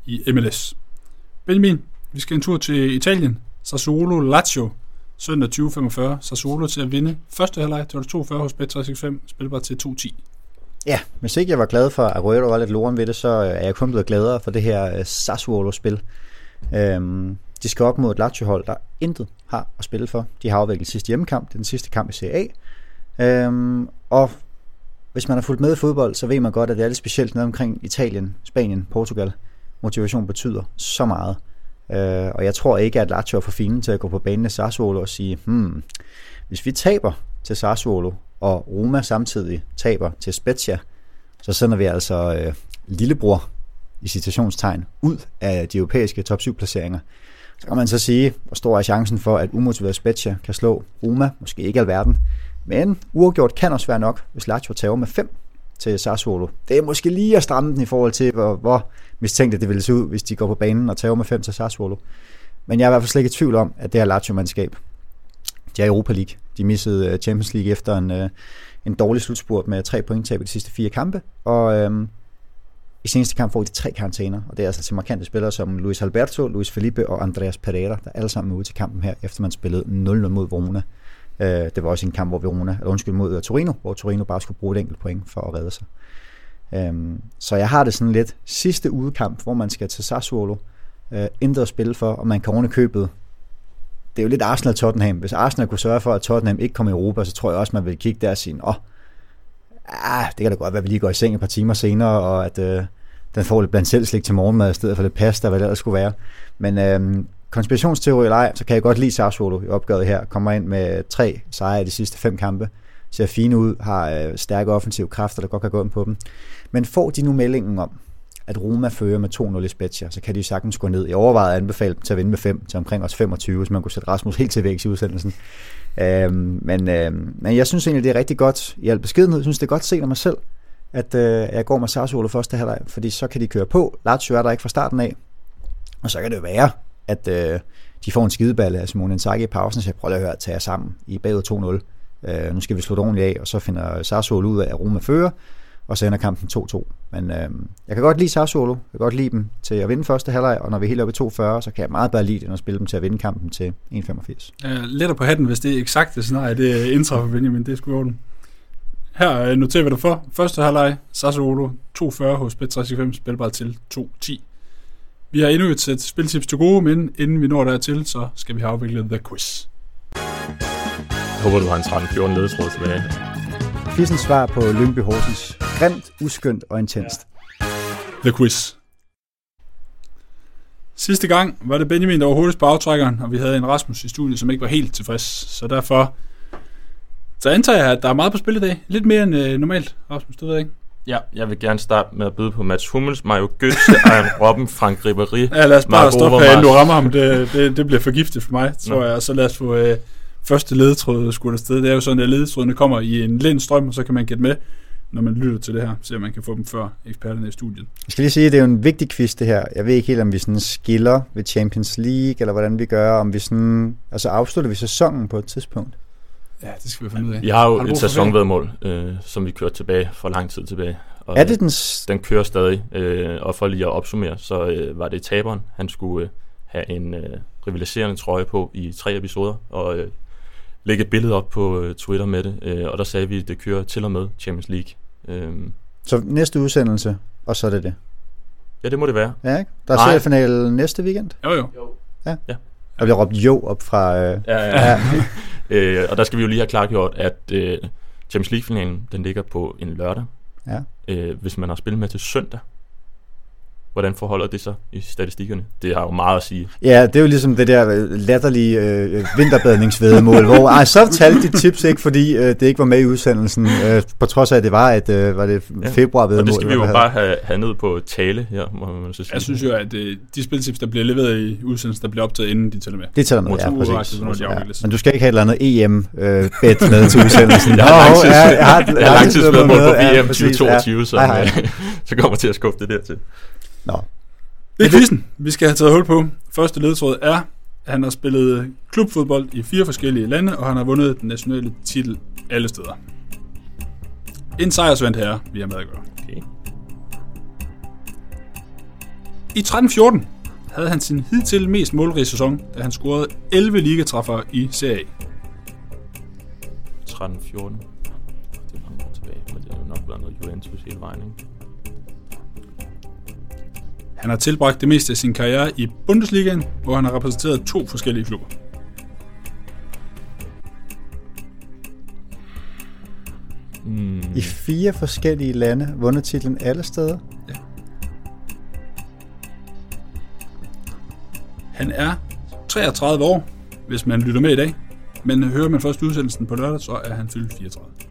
i MLS. Benjamin, vi skal en tur til Italien. Sassuolo Lazio, søndag 20.45. Sassuolo til at vinde første halvleg. Det var 2.40 hos Bet365, spilbar til 2.10. Ja, hvis ikke jeg var glad for, at Aguero var lidt loren ved det, så øh, er jeg kun blevet gladere for det her øh, Sassuolo-spil. Øhm, de skal op mod et Lazio-hold, der intet har at spille for. De har afviklet sidste hjemmekamp, det er den sidste kamp i Serie A. Øhm, og hvis man har fulgt med i fodbold, så ved man godt, at det er lidt specielt noget omkring Italien, Spanien, Portugal motivation betyder så meget. Øh, og jeg tror ikke, at Lazio er for fine til at gå på banen af Sassuolo og sige, hmm, hvis vi taber til Sassuolo, og Roma samtidig taber til Spezia, så sender vi altså øh, lillebror i citationstegn ud af de europæiske top 7 placeringer. Så kan man så sige, hvor stor er chancen for, at umotiveret Spezia kan slå Roma, måske ikke alverden, men uafgjort kan også være nok, hvis Lazio tager med 5 til Sassuolo. Det er måske lige at stramme den i forhold til, hvor, hvor mistænkt det ville se ud, hvis de går på banen og tager med 5 til Sassuolo. Men jeg er i hvert fald slet ikke i tvivl om, at det her Lazio-mandskab de er i Europa League. De missede øh, Champions League efter en, øh, en dårlig slutspurt med tre pointtab i de sidste fire kampe, og øhm, i seneste kamp får de tre karantæner, og det er altså til markante spillere som Luis Alberto, Luis Felipe og Andreas Pereira, der alle sammen er ude til kampen her, efter man spillede 0-0 mod Verona. Øh, det var også en kamp, hvor Verona, eller undskyld, mod øh, Torino, hvor Torino bare skulle bruge et enkelt point for at redde sig. Øhm, så jeg har det sådan lidt sidste udekamp, hvor man skal til Sassuolo, øh, intet at spille for, og man kan ordentligt købet. Det er jo lidt Arsenal-Tottenham. Hvis Arsenal kunne sørge for, at Tottenham ikke kommer i Europa, så tror jeg også, man vil kigge der og sige, åh, ah, det kan da godt være, at vi lige går i seng et par timer senere, og at øh, den får lidt blandt selv slik til morgenmad, i stedet for lidt pasta, hvad det ellers skulle være. Men øh, konspirationsteori eller ej, så kan jeg godt lide Sassuolo i opgøret her. Kommer ind med tre sejre i de sidste fem kampe. Ser fine ud, har øh, stærke offensive kræfter, der godt kan gå ind på dem. Men får de nu meldingen om, at Roma fører med 2-0 i Spezia, så kan de jo sagtens gå ned. Jeg overvejede at anbefale dem til at vinde med 5 til omkring os 25, så man kunne sætte Rasmus helt til væk i udsendelsen. Øhm, men, øhm, men jeg synes egentlig, det er rigtig godt i al beskedenhed. Jeg synes, det er godt set af mig selv, at øh, jeg går med Sassuolo første halvleg, fordi så kan de køre på. Lazio er der ikke fra starten af, og så kan det jo være, at øh, de får en skideballe af Simone Inzaghi i pausen, så jeg prøver at høre at tage jer sammen i bagud 2-0. Øh, nu skal vi slutte ordentligt af, og så finder Sassuolo ud af, at Roma fører, og så ender kampen 2-2. Men øh, jeg kan godt lide Sassuolo, jeg kan godt lide dem til at vinde første halvleg, og når vi er helt oppe i 2-40, så kan jeg meget bedre lide det, end at spille dem til at vinde kampen til 1-85. Ja, letter på hatten, hvis det er eksakt det scenarie, det indtræffer Benjamin, det er sgu orden. Her øh, noterer vi dig for. Første halvleg, Sassuolo 2-40 hos Bet365, spilbar til 2-10. Vi har endnu et sæt spiltips til gode, men inden vi når dertil, så skal vi have afviklet The Quiz. Jeg håber, du har en 13-14 ledetråd tilbage. Quizens svar på Lyngby Horsens. Grimt, uskyndt og intenst. The Quiz. Sidste gang var det Benjamin, der var hurtigst på aftrækkeren, og vi havde en Rasmus i studiet, som ikke var helt tilfreds. Så derfor så antager jeg, at der er meget på spil i dag. Lidt mere end øh, normalt, Rasmus, det ved jeg ikke. Ja, jeg vil gerne starte med at byde på Mats Hummels, Mario Götze, Ejern Robben, Frank Ribéry. Ja, lad os bare Marc stoppe her, inden du rammer ham. Det, det, det bliver forgiftet for mig, tror Nå. jeg. Og så lad os få øh, første ledetråd skudt afsted. Det er jo sådan, at ledetrådene kommer i en lind strøm, og så kan man gætte med, når man lytter til det her. Om man kan få dem før eksperterne i studiet. Jeg skal lige sige, at det er jo en vigtig quiz det her. Jeg ved ikke helt, om vi sådan skiller ved Champions League, eller hvordan vi gør, om vi sådan... Altså afslutter vi sæsonen på et tidspunkt? Ja, det skal vi finde ud af. Vi har jo Har et sæsonvedmål, øh, som vi kørte tilbage for lang tid tilbage. Og Er det den... s- Den kører stadig, øh, og for lige at opsummere, så øh, var det taberen. Han skulle øh, have en øh, rivaliserende trøje på i tre episoder, og øh, lægge et billede op på øh, Twitter med det. Øh, og der sagde vi, at det kører til og med Champions League. Øh, Så næste udsendelse, og så er det det. ja, det må det være. Ja, ikke? Der er seriefinale næste weekend. Jo, jo. Der bliver råbt jo op fra... Øh, Ja, ja. ja. øh, og der skal vi jo lige have klargjort, at øh, Champions League-finalen, den ligger på en lørdag. Ja. Øh, hvis man har spillet med til søndag, hvordan forholder det sig i statistikkerne? Det har jo meget at sige. Ja, det er jo ligesom det der øh, latterlige øh, vinterbadningsvedmål, hvor ej, så talte de tips ikke, fordi øh, det ikke var med i udsendelsen, øh, på trods af, at det var et øh, var det Ja. februar-vedmål. Og det skal vi jo bare have, have ned på tale her, må man så sige. Jeg synes jo, at øh, de spiltips, der bliver leveret i udsendelsen, der bliver optaget, inden de tæller med. Det tæller med, ja, præcis. altså, når de Ja. Men du skal ikke have et eller andet EM-bet med til udsendelsen. Jeg har ja, langtidsvedmål på Ja, VM præcis, 2022, så, hej. så kommer til at skubbe det der til. Nå. Det er quizzen, vi skal have taget hul på. Første ledetråd er, at han har spillet klubfodbold i fire forskellige lande, og han har vundet den nationale titel alle steder. En sejrsvandt herre, vi har med at gøre. Okay. I 13-14 havde han sin hidtil mest målrige sæson, da han scorede 11 ligatræffere i Serie A. 13-14. Det er mange år tilbage, men det er jo nok været noget Juventus hele vejen, ikke? Han har tilbragt det meste af sin karriere i Bundesligaen, hvor han har repræsenteret to forskellige klubber. Mm. I fire forskellige lande, vundet titlen alle steder. Han er 33 år, hvis man lytter med i dag. Men hører man først udsendelsen på lørdag, så er han fyldt 34.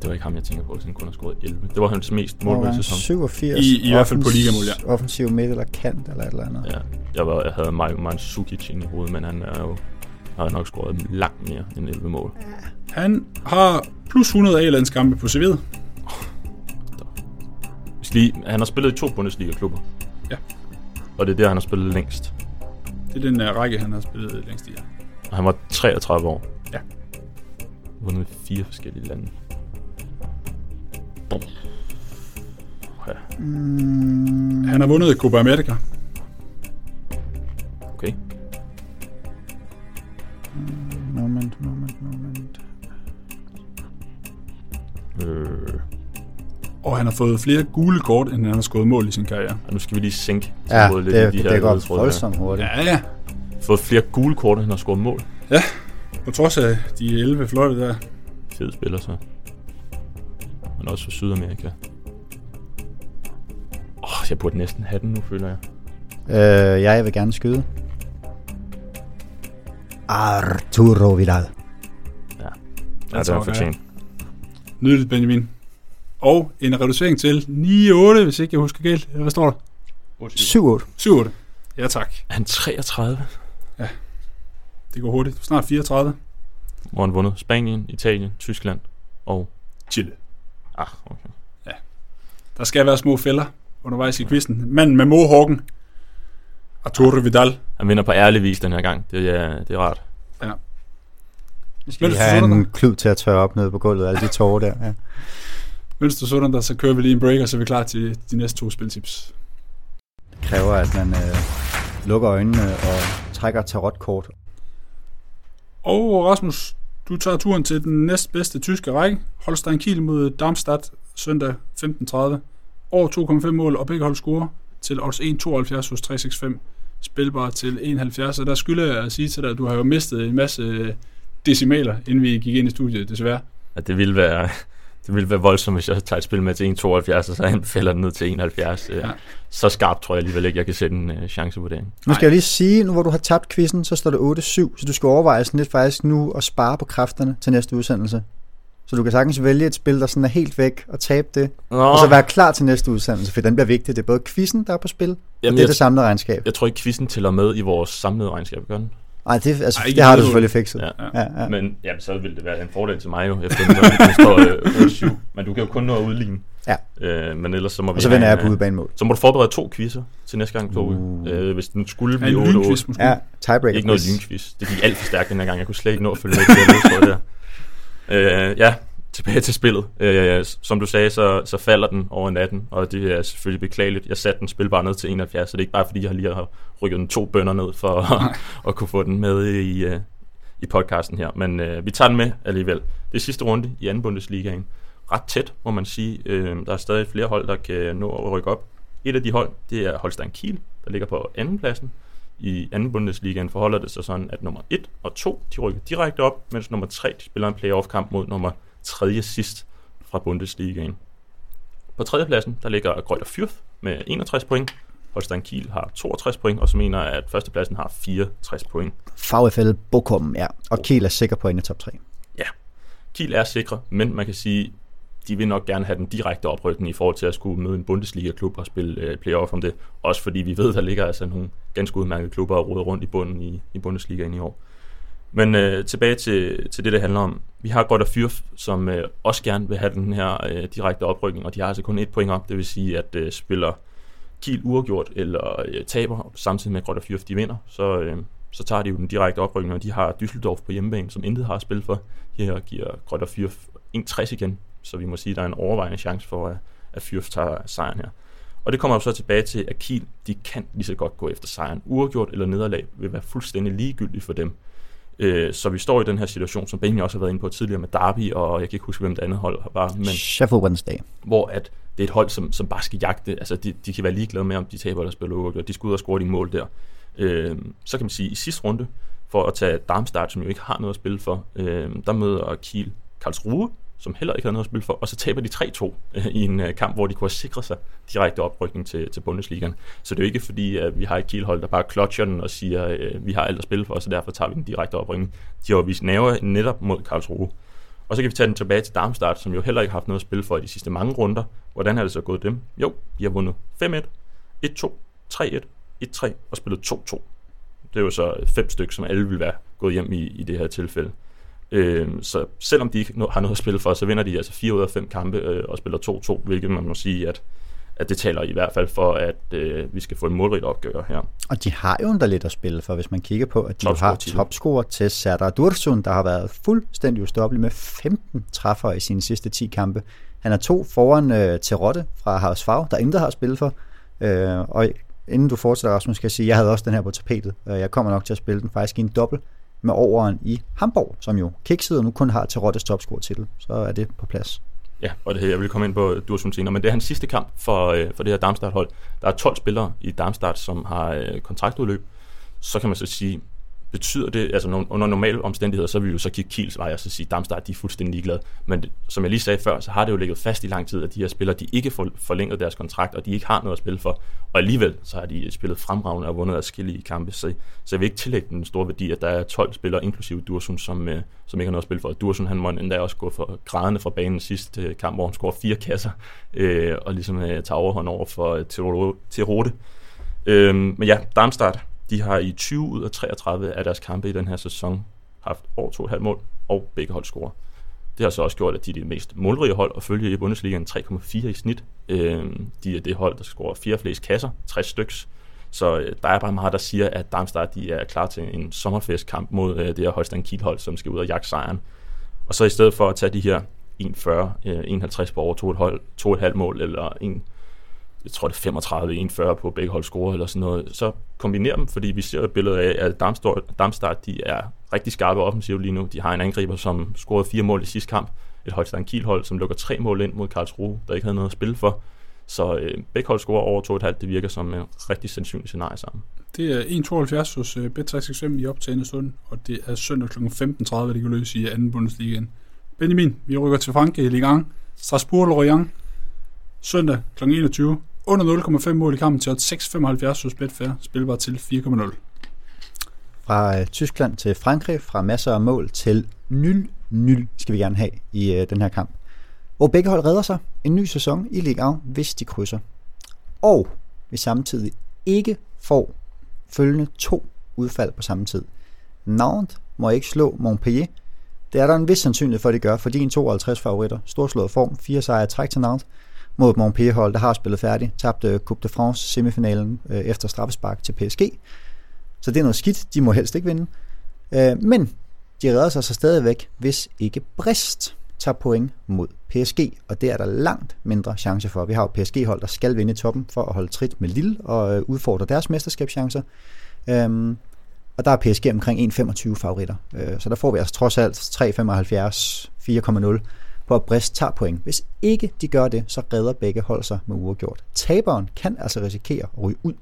Det var ikke ham, jeg tænker på, han kun har scoret 11. Det var hans mest han? sæson. 87. I- i hvert fald på ligamål, ja. Offensiv midt eller kant eller et eller andet. Ja, jeg, var, jeg havde Mario Mandzukic inde i hovedet, men han er jo har nok scoret langt mere end 11 mål. Han har plus 100 A-landskampe på CV'et. Lige, han har spillet i to Bundesliga-klubber. Ja. Og det er der, han har spillet længst. Det er den uh, række, han har spillet længst i. Ja. Og han var 33 år. Ja. Vundet i fire forskellige lande. Ja, Mm, Han har vundet Copa America. okay. moment, moment, moment. Øh, Og han har fået flere gule kort, end han har skåret mål i sin karriere. og nu skal vi lige sænke Ja, tempoet lidt det, i de det, her det går voldsomt hurtigt. Ja, ja. Fået flere gule kort, end han har scoret mål. På trods af de 11 fløjte der. Fed spiller så. Men også for Sydamerika. Åh, oh, jeg burde næsten have den nu, føler jeg. Øh, ja, jeg vil gerne skyde. Arturo Vidal. Ja, Jeg det er fortjent. Nydeligt, Benjamin. Og en reducering til 9-8, hvis ikke jeg husker galt. Hvad står der? 7-8. 7-8. Ja, tak. Er han 33? Det går hurtigt. Snart 34. Hvor han vundet Spanien, Italien, Tyskland og... Chile. Ah, okay. Der skal være små fælder undervejs i quizzen. Manden med mohawken. Arturo Vidal. Han vinder på ærlig vis den her gang. Det er, det er rart. Skal Mens vi have en klud til at tørre op nede på gulvet, alle de tårer der. Ja. Mens du sådan der, så kører vi lige en break, og så er vi klar til de næste to spiltips. Det kræver, at man øh, lukker øjnene og trækker tarotkort. Og Rasmus, du tager turen til den næstbedste tyske række. Holstein Kiel mod Darmstadt søndag 15.30. Over 2,5 mål, og begge hold scorer til odds 1,72 hos 365. Spilbar til 1,70. Og der skylder jeg at sige til dig, at du har jo mistet en masse decimaler, inden vi gik ind i studiet, desværre. At det ville være... Det ville være voldsomt, hvis jeg tager et spil med til 1,72, og så anbefaler den ned til 71. Ja. Ja. Så skarpt tror jeg alligevel ikke, jeg kan sætte en uh, chancevurdering. Nu skal jeg lige sige, nu hvor du har tabt quizzen, så står det 8-7, så du skal overveje sådan lidt faktisk nu at spare på kræfterne til næste udsendelse. Så du kan sagtens vælge et spil, der sådan er helt væk og tabe det, Nå, og så være klar til næste udsendelse, for den bliver vigtig. Det er både quizzen, der er på spil, og Jamen, det er det samlede regnskab. jeg tror ikke, quizzen tæller med i vores samlede regnskab, gør den? Nej, det, altså, Ej, det har du selvfølgelig fikset. Ja. Ja, ja. Men jamen, så vil det være en fordel til mig jo, efter den står øh, 8-7. Men du kan jo kun nå at udligne. Ja. Øh, men ellers så må vi Og så have vender jeg på udebanemål. Så må du forberede to quizzer til næste gang, Toge. Uh. Øh, hvis den skulle Ja, blive en 8-8. lynquiz måske. Ja, tiebreaker. Ikke noget quiz. lynquiz. Det gik alt for stærkt den her gang. Jeg kunne slet ikke nå at følge med det her der. Øh, ja, tilbage til spillet. Øh, som du sagde, så, så falder den over natten, og det er selvfølgelig beklageligt. Jeg satte den spil bare ned til 71, så det er ikke bare fordi, jeg lige har rykket den to bønder ned for at, at kunne få den med i, øh, i podcasten her. Men øh, vi tager den med alligevel. Det er sidste runde i anden Bundesligaen. Ret tæt, må man sige. Øh, der er stadig flere hold, der kan nå at rykke op. Et af de hold, det er Holstein Kiel, der ligger på anden pladsen. I anden Bundesligaen forholder det sig sådan, at nummer 1 og 2, de rykker direkte op, mens nummer 3, de spiller en playoff-kamp mod nummer 3. sidst fra Bundesligaen. På tredjepladsen, der ligger Grøjter Fürth med 61 point. Holstein Kiel har 62 point, og så mener at førstepladsen har 64 point. VfL Bochum, ja. Og Kiel er sikker på en i top 3. Kiel er sikre, men man kan sige, de vil nok gerne have den direkte oprykning i forhold til at skulle møde en Bundesliga-klub og spille øh, playoff om det. Også fordi vi ved, der ligger altså nogle ganske udmærkede klubber og roder rundt i bunden i, i Bundesligaen i år. Men øh, tilbage til, til det, det handler om. Vi har Godt og Fyrf, som øh, også gerne vil have den her øh, direkte oprykning, og de har altså kun et point op. Det vil sige, at øh, spiller Kiel uafgjort eller øh, taber, samtidig med at Godt og Fyrf de vinder, så, øh, så tager de jo den direkte oprykning, og de har Düsseldorf på hjemmebane, som intet har spillet for. Her giver Godt og Fyrf 1-60 igen, så vi må sige, at der er en overvejende chance for, at, at Fyrf tager sejren her. Og det kommer jo så tilbage til, at Kiel, de kan lige så godt gå efter sejren. Uafgjort eller nederlag vil være fuldstændig ligegyldigt for dem. Øh, så vi står i den her situation, som Benjamin også har været inde på tidligere med Derby, og jeg kan ikke huske, hvem det andet hold var, men Sheffield Wednesday. hvor at det er et hold, som, som bare skal jagte. Altså, de, de kan være ligeglade med, om de taber eller spiller uafgjort. De skal ud og score de mål der. Øh, så kan man sige, at i sidste runde, for at tage Darmstadt, som jo ikke har noget at spille for, øh, der møder Kiel Karlsruhe, som heller ikke har noget at spille for, og så taber de 3-2 øh, i en øh, kamp, hvor de kunne have sikret sig direkte oprykning til, til Bundesligaen. Så det er jo ikke fordi, at vi har et Kiel-hold, der bare klotcher den og siger, øh, vi har alt at spille for, så derfor tager vi den direkte oprykning. De har jo vist nerver netop mod Karlsruhe. Og så kan vi tage den tilbage til Darmstadt, som jo heller ikke har haft noget at spille for i de sidste mange runder. Hvordan har det så gået dem? Jo, de har vundet 5-1, 1-2, 3-1, 1-3 og spillet 2-2. Det er jo så fem stykker, som alle vil være gået hjem i, i det her tilfælde. Øh, så selvom de ikke har noget at spille for, så vinder de altså 4 ud af 5 kampe øh, og spiller 2-2, hvilket man må sige, at, at det taler i hvert fald for, at øh, vi skal få en målrigt opgør her. Og de har jo lidt at spille for, hvis man kigger på, at de har topscorer til Serdar Dursun, der har været fuldstændig ustoppelig med 15 træffere i sine sidste 10 kampe. Han er to foran øh, til Rotte fra Havs Fag, der intet har spillet for. Øh, og inden du fortsætter, Rasmus, skal jeg sige, at jeg havde også den her på tapetet. Jeg kommer nok til at spille den faktisk i en dobbelt med overen i Hamburg, som jo kiksede og nu kun har til Rottes topscore titel. Så er det på plads. Ja, og det her, jeg vil komme ind på Dursun senere, men det er hans sidste kamp for, øh, for det her Darmstadt-hold. Der er 12 spillere i Darmstadt, som har øh, kontraktudløb. Så kan man så sige, betyder det, altså under normale omstændigheder, så vil vi jo så kigge Kiels vej og så sige, Darmstadt de er fuldstændig ligeglade. Men som jeg lige sagde før, så har det jo ligget fast i lang tid, at de her spillere, de ikke får forlænget deres kontrakt, og de ikke har noget at spille for. Og alligevel, så har de spillet fremragende og vundet adskillige kampe. Så, så jeg vil ikke tillægge den store værdi, at der er 12 spillere, inklusive Dursun, som, øh, som ikke har noget at spille for. Dursun, han må endda også gå for grædende fra banen sidste øh, kamp, hvor han scorer fire kasser, øh, og ligesom øh, tager overhånd over for øh, til Øh, men ja, Darmstadt, de har i 20 ud af 33 af deres kampe i den her sæson haft over 2,5 mål, og begge hold scorer. Det har så også gjort, at de er det mest målrige hold og følger i Bundesligaen 3,4 i snit. Øh, de er det hold, der scorer fire flest kasser, 60 styks. Så øh, der er bare meget, der siger, at Darmstadt de er klar til en sommerfestkamp mod øh, det her Holstein Kiel hold, som skal ud og jagte sejren. Og så i stedet for at tage de her 1,40, øh, 51 på over 2,5 mål, eller en jeg tror det er 35-41 på begge hold score eller sådan noget, så kombiner dem, fordi vi ser et billede af, at Darmstadt, de er rigtig skarpe offensivt lige nu. De har en angriber, som scorede fire mål i sidste kamp. Et Holstein Kiel hold, som lukker tre mål ind mod Karlsruhe, der ikke havde noget at spille for. Så øh, begge hold scorer over 2,5. Det virker som en rigtig sandsynlig scenarie sammen. Det er 1,72 hos øh, uh, Bet365 i optagende stund, og det er søndag kl. 15.30, det kan løse i anden Bundesliga. Benjamin, vi rykker til Frankrig i Ligue 1. Strasbourg-Lorient, søndag kl. 21. Under 0,5 mål i kampen til 6,75 hos Betfair, spilbar til 4,0. Fra øh, Tyskland til Frankrig, fra masser af mål til 0-0 skal vi gerne have i øh, den her kamp. Hvor begge hold redder sig en ny sæson i Ligue 1, hvis de krydser. Og vi samtidig ikke får følgende to udfald på samme tid. Nantes må ikke slå Montpellier. Det er der en vis sandsynlighed for, at de gør, fordi en 52 favoritter. Storslået form, fire sejre træk til Nantes mod et Montpellier-hold, der har spillet færdigt, tabte øh, Coupe de France semifinalen øh, efter straffespark til PSG. Så det er noget skidt, de må helst ikke vinde. Øh, men de redder sig så stadigvæk, hvis ikke Brest tager point mod PSG, og det er der langt mindre chance for. Vi har jo PSG-hold, der skal vinde i toppen for at holde trit med Lille og øh, udfordre deres mesterskabschancer. Øhm, og der er PSG omkring 1,25 favoritter. Øh, så der får vi altså trods alt 3,75, 4,0 på at Brest tager point. Hvis ikke de gør det, så redder begge hold sig med uafgjort. Taberen kan altså risikere at ryge ud,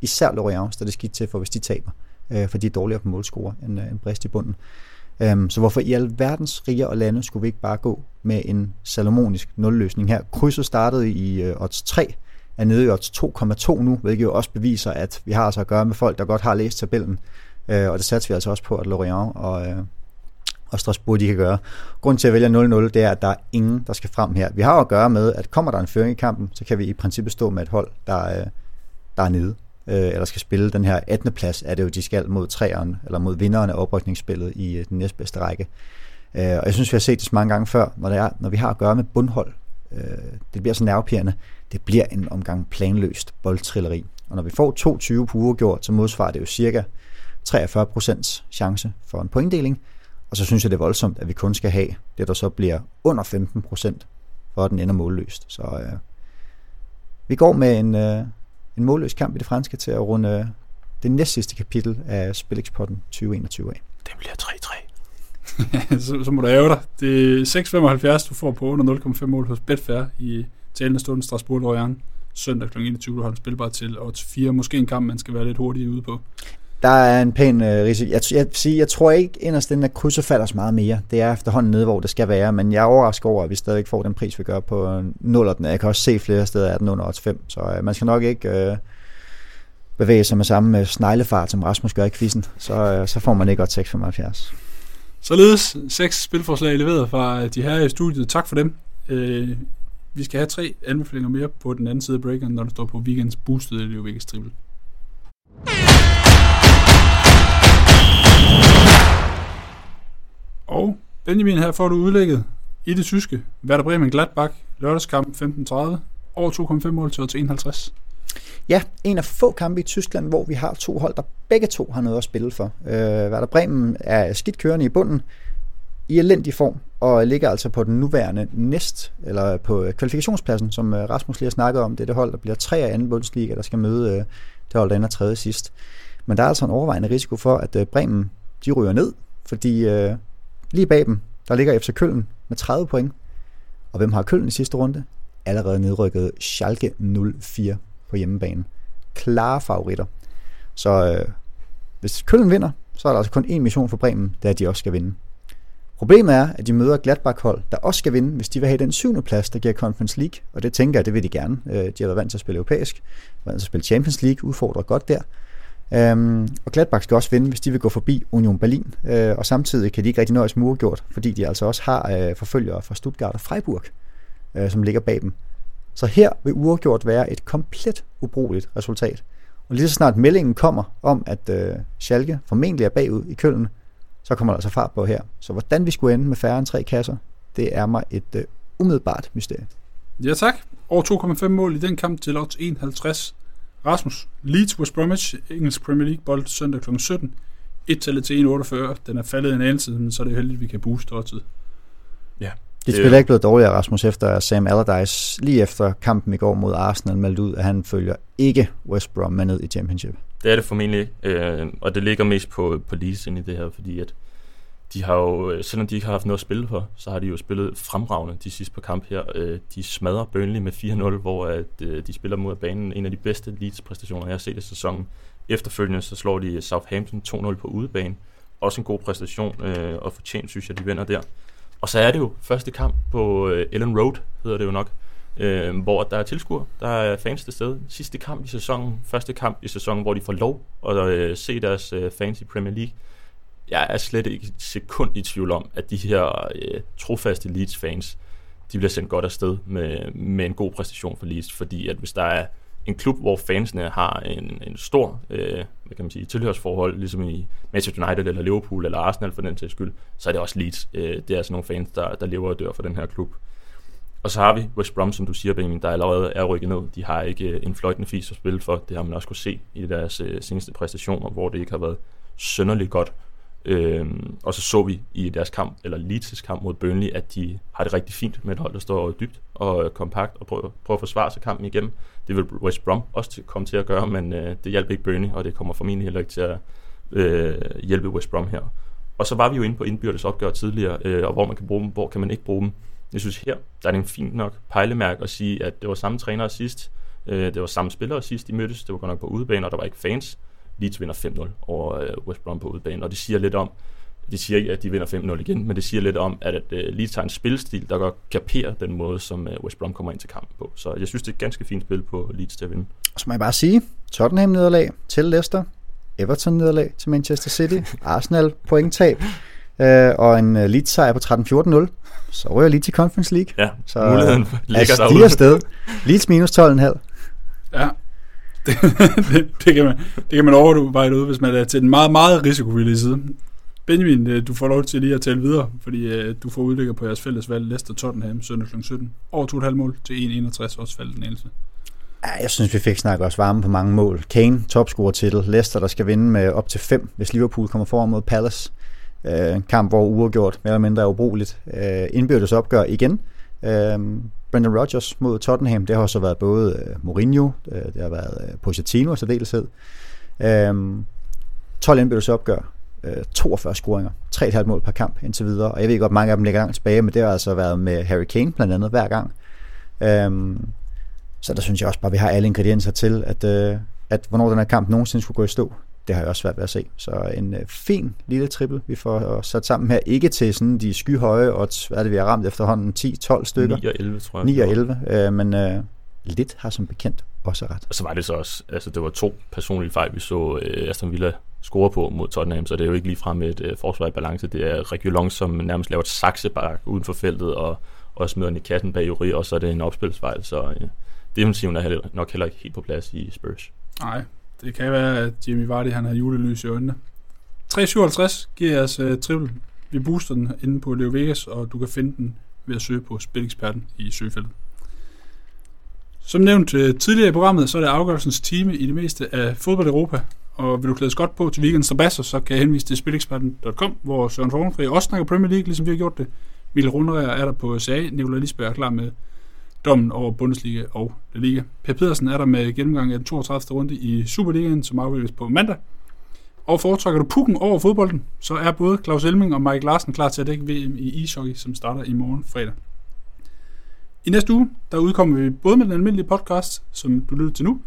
især Lorient, der det skidt til for, hvis de taber, øh, for de er dårligere på målscore end, øh, end Brest i bunden. Um, så hvorfor i alverdens riger og lande skulle vi ikke bare gå med en salomonisk nulløsning her? Krydset startede i øh, odds 3, er nede i odds 2,2 nu, hvilket jo også beviser, at vi har altså at gøre med folk, der godt har læst tabellen. Uh, og det satte vi altså også på, at Lorient og, øh, og Strasbourg de kan gøre. Grunden til at vælge 0-0, det er, at der er ingen, der skal frem her. Vi har at gøre med, at kommer der en føring i kampen, så kan vi i princippet stå med et hold, der, øh, der er nede øh, eller skal spille den her 18. plads, er det jo, de skal mod træeren, eller mod vinderen af oprykningsspillet i øh, den næstbedste række. Og jeg synes, vi har set det så mange gange før, når, det er, når vi har at gøre med bundhold. Det bliver så nervepirrende. Det bliver en omgang planløst boldtrilleri. Og når vi får 22 på uafgjort, så modsvarer det jo cirka 43% chance for en pointdeling. Og så synes jeg, det er voldsomt, at vi kun skal have det, der så bliver under 15%, for at den ender målløst. Så øh, vi går med en, øh, en målløs kamp i det franske til at runde øh, det næst sidste kapitel af Spillexpotten 2021 af. Det bliver 3-3. så, så må du æve dig. Det er 6,75 du får på under 0,5 mål hos Betfair i talende stund Strasbourg Lorient søndag kl. 21, du har en spilbar til, og 4 måske en kamp, man skal være lidt hurtigere ude på. Der er en pæn øh, risiko. Jeg, jeg, jeg, jeg tror ikke inderst den, at krydser falder så meget mere. Det er efterhånden nede, hvor det skal være, men jeg er overrasket over, at vi stadig får den pris, vi gør på øh, 0. Jeg kan også se flere steder, at den under 5, så øh, man skal nok ikke øh, bevæge sig med samme øh, sneglefart, som Rasmus gør i quizzen. Så, øh, så får man ikke godt 6,75. Således seks spilforslag leveret fra øh, de her i studiet. Tak for dem. Øh, vi skal have tre anbefalinger mere på den anden side af breakeren, når der står på weekends boosted eller Vegas Triple. Og Benjamin, her får du udlægget i det tyske. Werder Bremen Gladbach, lørdagskamp 15.30. over 2,5 mål til 51. Ja, en af få kampe i Tyskland, hvor vi har to hold, der begge to har noget at spille for. Øh, Werder Bremen er skidt kørende i bunden, i elendig form, og ligger altså på den nuværende næst, eller på kvalifikationspladsen, som øh, Rasmus lige har snakket om. Det er det hold, der bliver tre af anden bundsliga, der skal møde øh, det hold, der ender tredje sidst. Men der er altså en overvejende risiko for, at øh, Bremen de ryger ned, fordi øh, lige bag dem, der ligger FC Køln med 30 point. Og hvem har Køln i sidste runde? Allerede nedrykket Schalke 04 på hjemmebane. Klare favoritter. Så øh, hvis Køln vinder, så er der altså kun én mission for Bremen, det er, at de også skal vinde. Problemet er, at de møder Gladbach-hold, der også skal vinde, hvis de vil have den syvende plads, der giver Conference League. Og det tænker jeg, det vil de gerne. Øh, de har været vant til at spille europæisk, vant til at spille Champions League, udfordrer godt der. Øhm, og Gladbach skal også vinde, hvis de vil gå forbi Union Berlin. øh, og samtidig kan de ikke rigtig nøjes med uafgjort, fordi de altså også har øh, forfølgere fra Stuttgart og Freiburg, øh, som ligger bag dem. Så her vil uafgjort være et komplet ubrugeligt resultat. Og lige så snart meldingen kommer om, at øh, Schalke formentlig er bagud i Køln, så kommer der altså fart på her. Så hvordan vi skulle ende med færre end tre kasser, det er mig et øh, umiddelbart mysterie. Ja tak. Over 2,5 mål i den kamp til odds 51. Rasmus, Leeds West Bromwich, engelsk Premier League bold søndag kl. 17. Et tallet til 1,48. Den er faldet en anelse, men så er det heldigt, at vi kan booste tid. Ja. Det spiller ikke blevet dårligere, Rasmus, efter Sam Allardyce lige efter kampen i går mod Arsenal meldte ud, at han følger ikke West Brom med ned i Championship. Det er det formentlig øh, og det ligger mest på, på Leeds ind i det her, fordi at de har jo, øh, selvom de ikke har haft noget at spille for, så har de jo spillet fremragende de sidste par kampe her. Øh, de smadrer Burnley med 4-0, hvor at, øh, de spiller mod banen. En af de bedste Leeds-præstationer, jeg har set i sæsonen. Efterfølgende så slår de Southampton 2-0 på udebane. Også en god præstation, og fortjent synes jeg, de vinder der. Og så er det jo første kamp på Ellen Road, hedder det jo nok, hvor der er tilskuer, der er fans til stede. Sidste kamp i sæsonen, første kamp i sæsonen, hvor de får lov at se deres fans i Premier League jeg er slet ikke et sekund i tvivl om, at de her øh, trofaste Leeds-fans, de bliver sendt godt afsted med, med en god præstation for Leeds, fordi at hvis der er en klub, hvor fansene har en, en stor øh, hvad kan man sige, tilhørsforhold, ligesom i Manchester United eller Liverpool eller Arsenal for den sags skyld, så er det også Leeds. Øh, det er altså nogle fans, der, der lever og dør for den her klub. Og så har vi West Brom, som du siger, Benjamin, der allerede er rykket ned. De har ikke øh, en fløjtende fis at spille for. Det har man også kunne se i deres øh, seneste præstationer, hvor det ikke har været sønderligt godt. Øh, og så så vi i deres kamp, eller Leeds' kamp mod Burnley, at de har det rigtig fint med et hold, der står dybt og øh, kompakt og prøver, prøver at forsvare sig kampen igennem. Det vil West Brom også til, komme til at gøre, men øh, det hjalp ikke Burnley, og det kommer formentlig heller ikke til at øh, hjælpe West Brom her. Og så var vi jo inde på indbyrdes opgør tidligere, øh, og hvor man kan bruge dem, hvor kan man ikke bruge dem. Jeg synes her, der er det en fint nok pejlemærke at sige, at det var samme træner sidst, øh, det var samme spillere sidst, de mødtes, det var godt nok på udebane, og der var ikke fans. Leeds vinder 5-0 over øh, West Brom på udebane, og det siger lidt om, de siger ikke, at de vinder 5-0 igen, men det siger lidt om, at, at uh, Leeds har en spilstil, der godt kaperer den måde, som uh, West Brom kommer ind til kampen på. Så jeg synes, det er et ganske fint spil på Leeds til at vinde. Og så må jeg bare sige, Tottenham nederlag til Leicester, Everton nederlag til Manchester City, Arsenal pointtab, øh, og en uh, Leeds sejr på 13-14-0. Så ryger Leeds i Conference League. Ja, så, muligheden ligger altså, derude. De er sted. Leeds minus 12,5. Ja, det, det, det, kan man, det kan man overveje ud, hvis man er til den meget, meget risikovillige side. Benjamin, øh, du får lov til lige at tale videre, fordi øh, du får udlægger på jeres fælles valg Leicester Tottenham søndag kl. 17. Over 2,5 mål til 1,61, også faldt den eneste. Ja, jeg synes, vi fik snakket os varme på mange mål. Kane, topscorer-titel. Leicester, der skal vinde med op til 5, hvis Liverpool kommer foran mod Palace. Uh, en kamp, hvor uafgjort mere eller mindre er ubrugeligt. Indbyrdes opgør igen. Uh, Brendan Rodgers mod Tottenham, det har så været både øh, Mourinho, øh, det har været øh, Pochettino i særdeleshed. Øh, 12 indbyrdes opgør, øh, 42 scoringer, 3,5 mål per kamp indtil videre, og jeg ved godt, mange af dem ligger langt tilbage, men det har altså været med Harry Kane blandt andet hver gang. Øh, så der synes jeg også bare, at vi har alle ingredienser til, at, øh, at hvornår den her kamp nogensinde skulle gå i stå, det har jeg også svært ved at se. Så en uh, fin lille triple, vi får sat sammen her. Ikke til sådan de skyhøje odds, hvad er det, vi har ramt efterhånden? 10-12 stykker? 9 og 11, tror jeg. 9 og 11, uh, men uh, lidt har som bekendt også ret. Og så var det så også, altså det var to personlige fejl, vi så uh, Aston Villa score på mod Tottenham, så det er jo ikke lige frem et uh, forsvar i balance. Det er Regulon, som nærmest laver et saksebak uden for feltet, og, og smider den i kassen bag Uri, og så er det en opspilsfejl, så uh, defensiven er heller, nok heller ikke helt på plads i Spurs. Nej, det kan være, at Jimmy Vardy han har julelys i øjnene. 3,57 giver jeres uh, øh, triple. Vi booster den inde på Leo Vegas, og du kan finde den ved at søge på Spileksperten i søgefeltet. Som nævnt uh, tidligere i programmet, så er det afgørelsens time i det meste af fodbold Europa. Og vil du klædes godt på til weekendens tabasser, så kan jeg henvise til spileksperten.com, hvor Søren Fornfri også snakker Premier League, ligesom vi har gjort det. Mille Runderer er der på SA, Nicolai Lisberg er klar med dommen over Bundesliga og La Liga. Per Pedersen er der med gennemgang af den 32. runde i Superligaen, som afvikles på mandag. Og foretrækker du pukken over fodbolden, så er både Claus Elming og Mike Larsen klar til at dække VM i ishockey, som starter i morgen fredag. I næste uge, der udkommer vi både med den almindelige podcast, som du lytter til nu,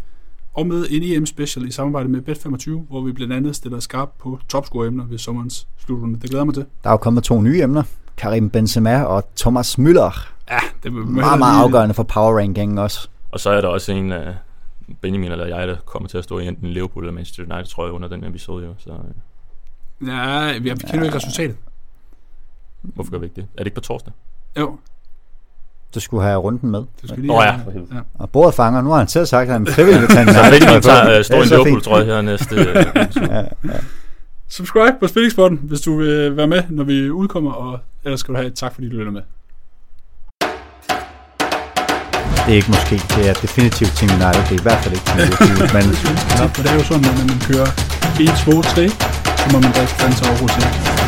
og med en EM-special i samarbejde med Bet25, hvor vi blandt andet stiller skarp på topscore-emner ved sommerens slutrunde. Det glæder mig til. Der er jo kommet to nye emner. Karim Benzema og Thomas Müller. Ja, det vil Meget, meget afgørende for power rankingen også. Og så er der også en af Benjamin eller jeg, der kommer til at stå i enten Liverpool eller Manchester United, tror jeg, under den episode. Jo. Så øh, Ja, vi kender jo ikke resultatet. hvorfor gør vi ikke det? Er det ikke på torsdag? Jo, Du skulle have runden med. det skal lige Nå ja. Og bordet fanger, nu har han selv sagt, at han frivilligt vil tage en Så Benjamin tager, øh, Det står er i så Liverpool, fint. tror jeg, her næste øh, Ja, ja. Subscribe på Spillingsporten, hvis du vil være med, når vi udkommer, og ellers skal du have et tak, fordi du lytter med. Det er ikke måske, det er definitivt Team United. Det er i hvert fald ikke Team Liverpool, men Ja, for det er jo sådan, at når man kører 1, 2, 3, så må man drikke fans over hotel.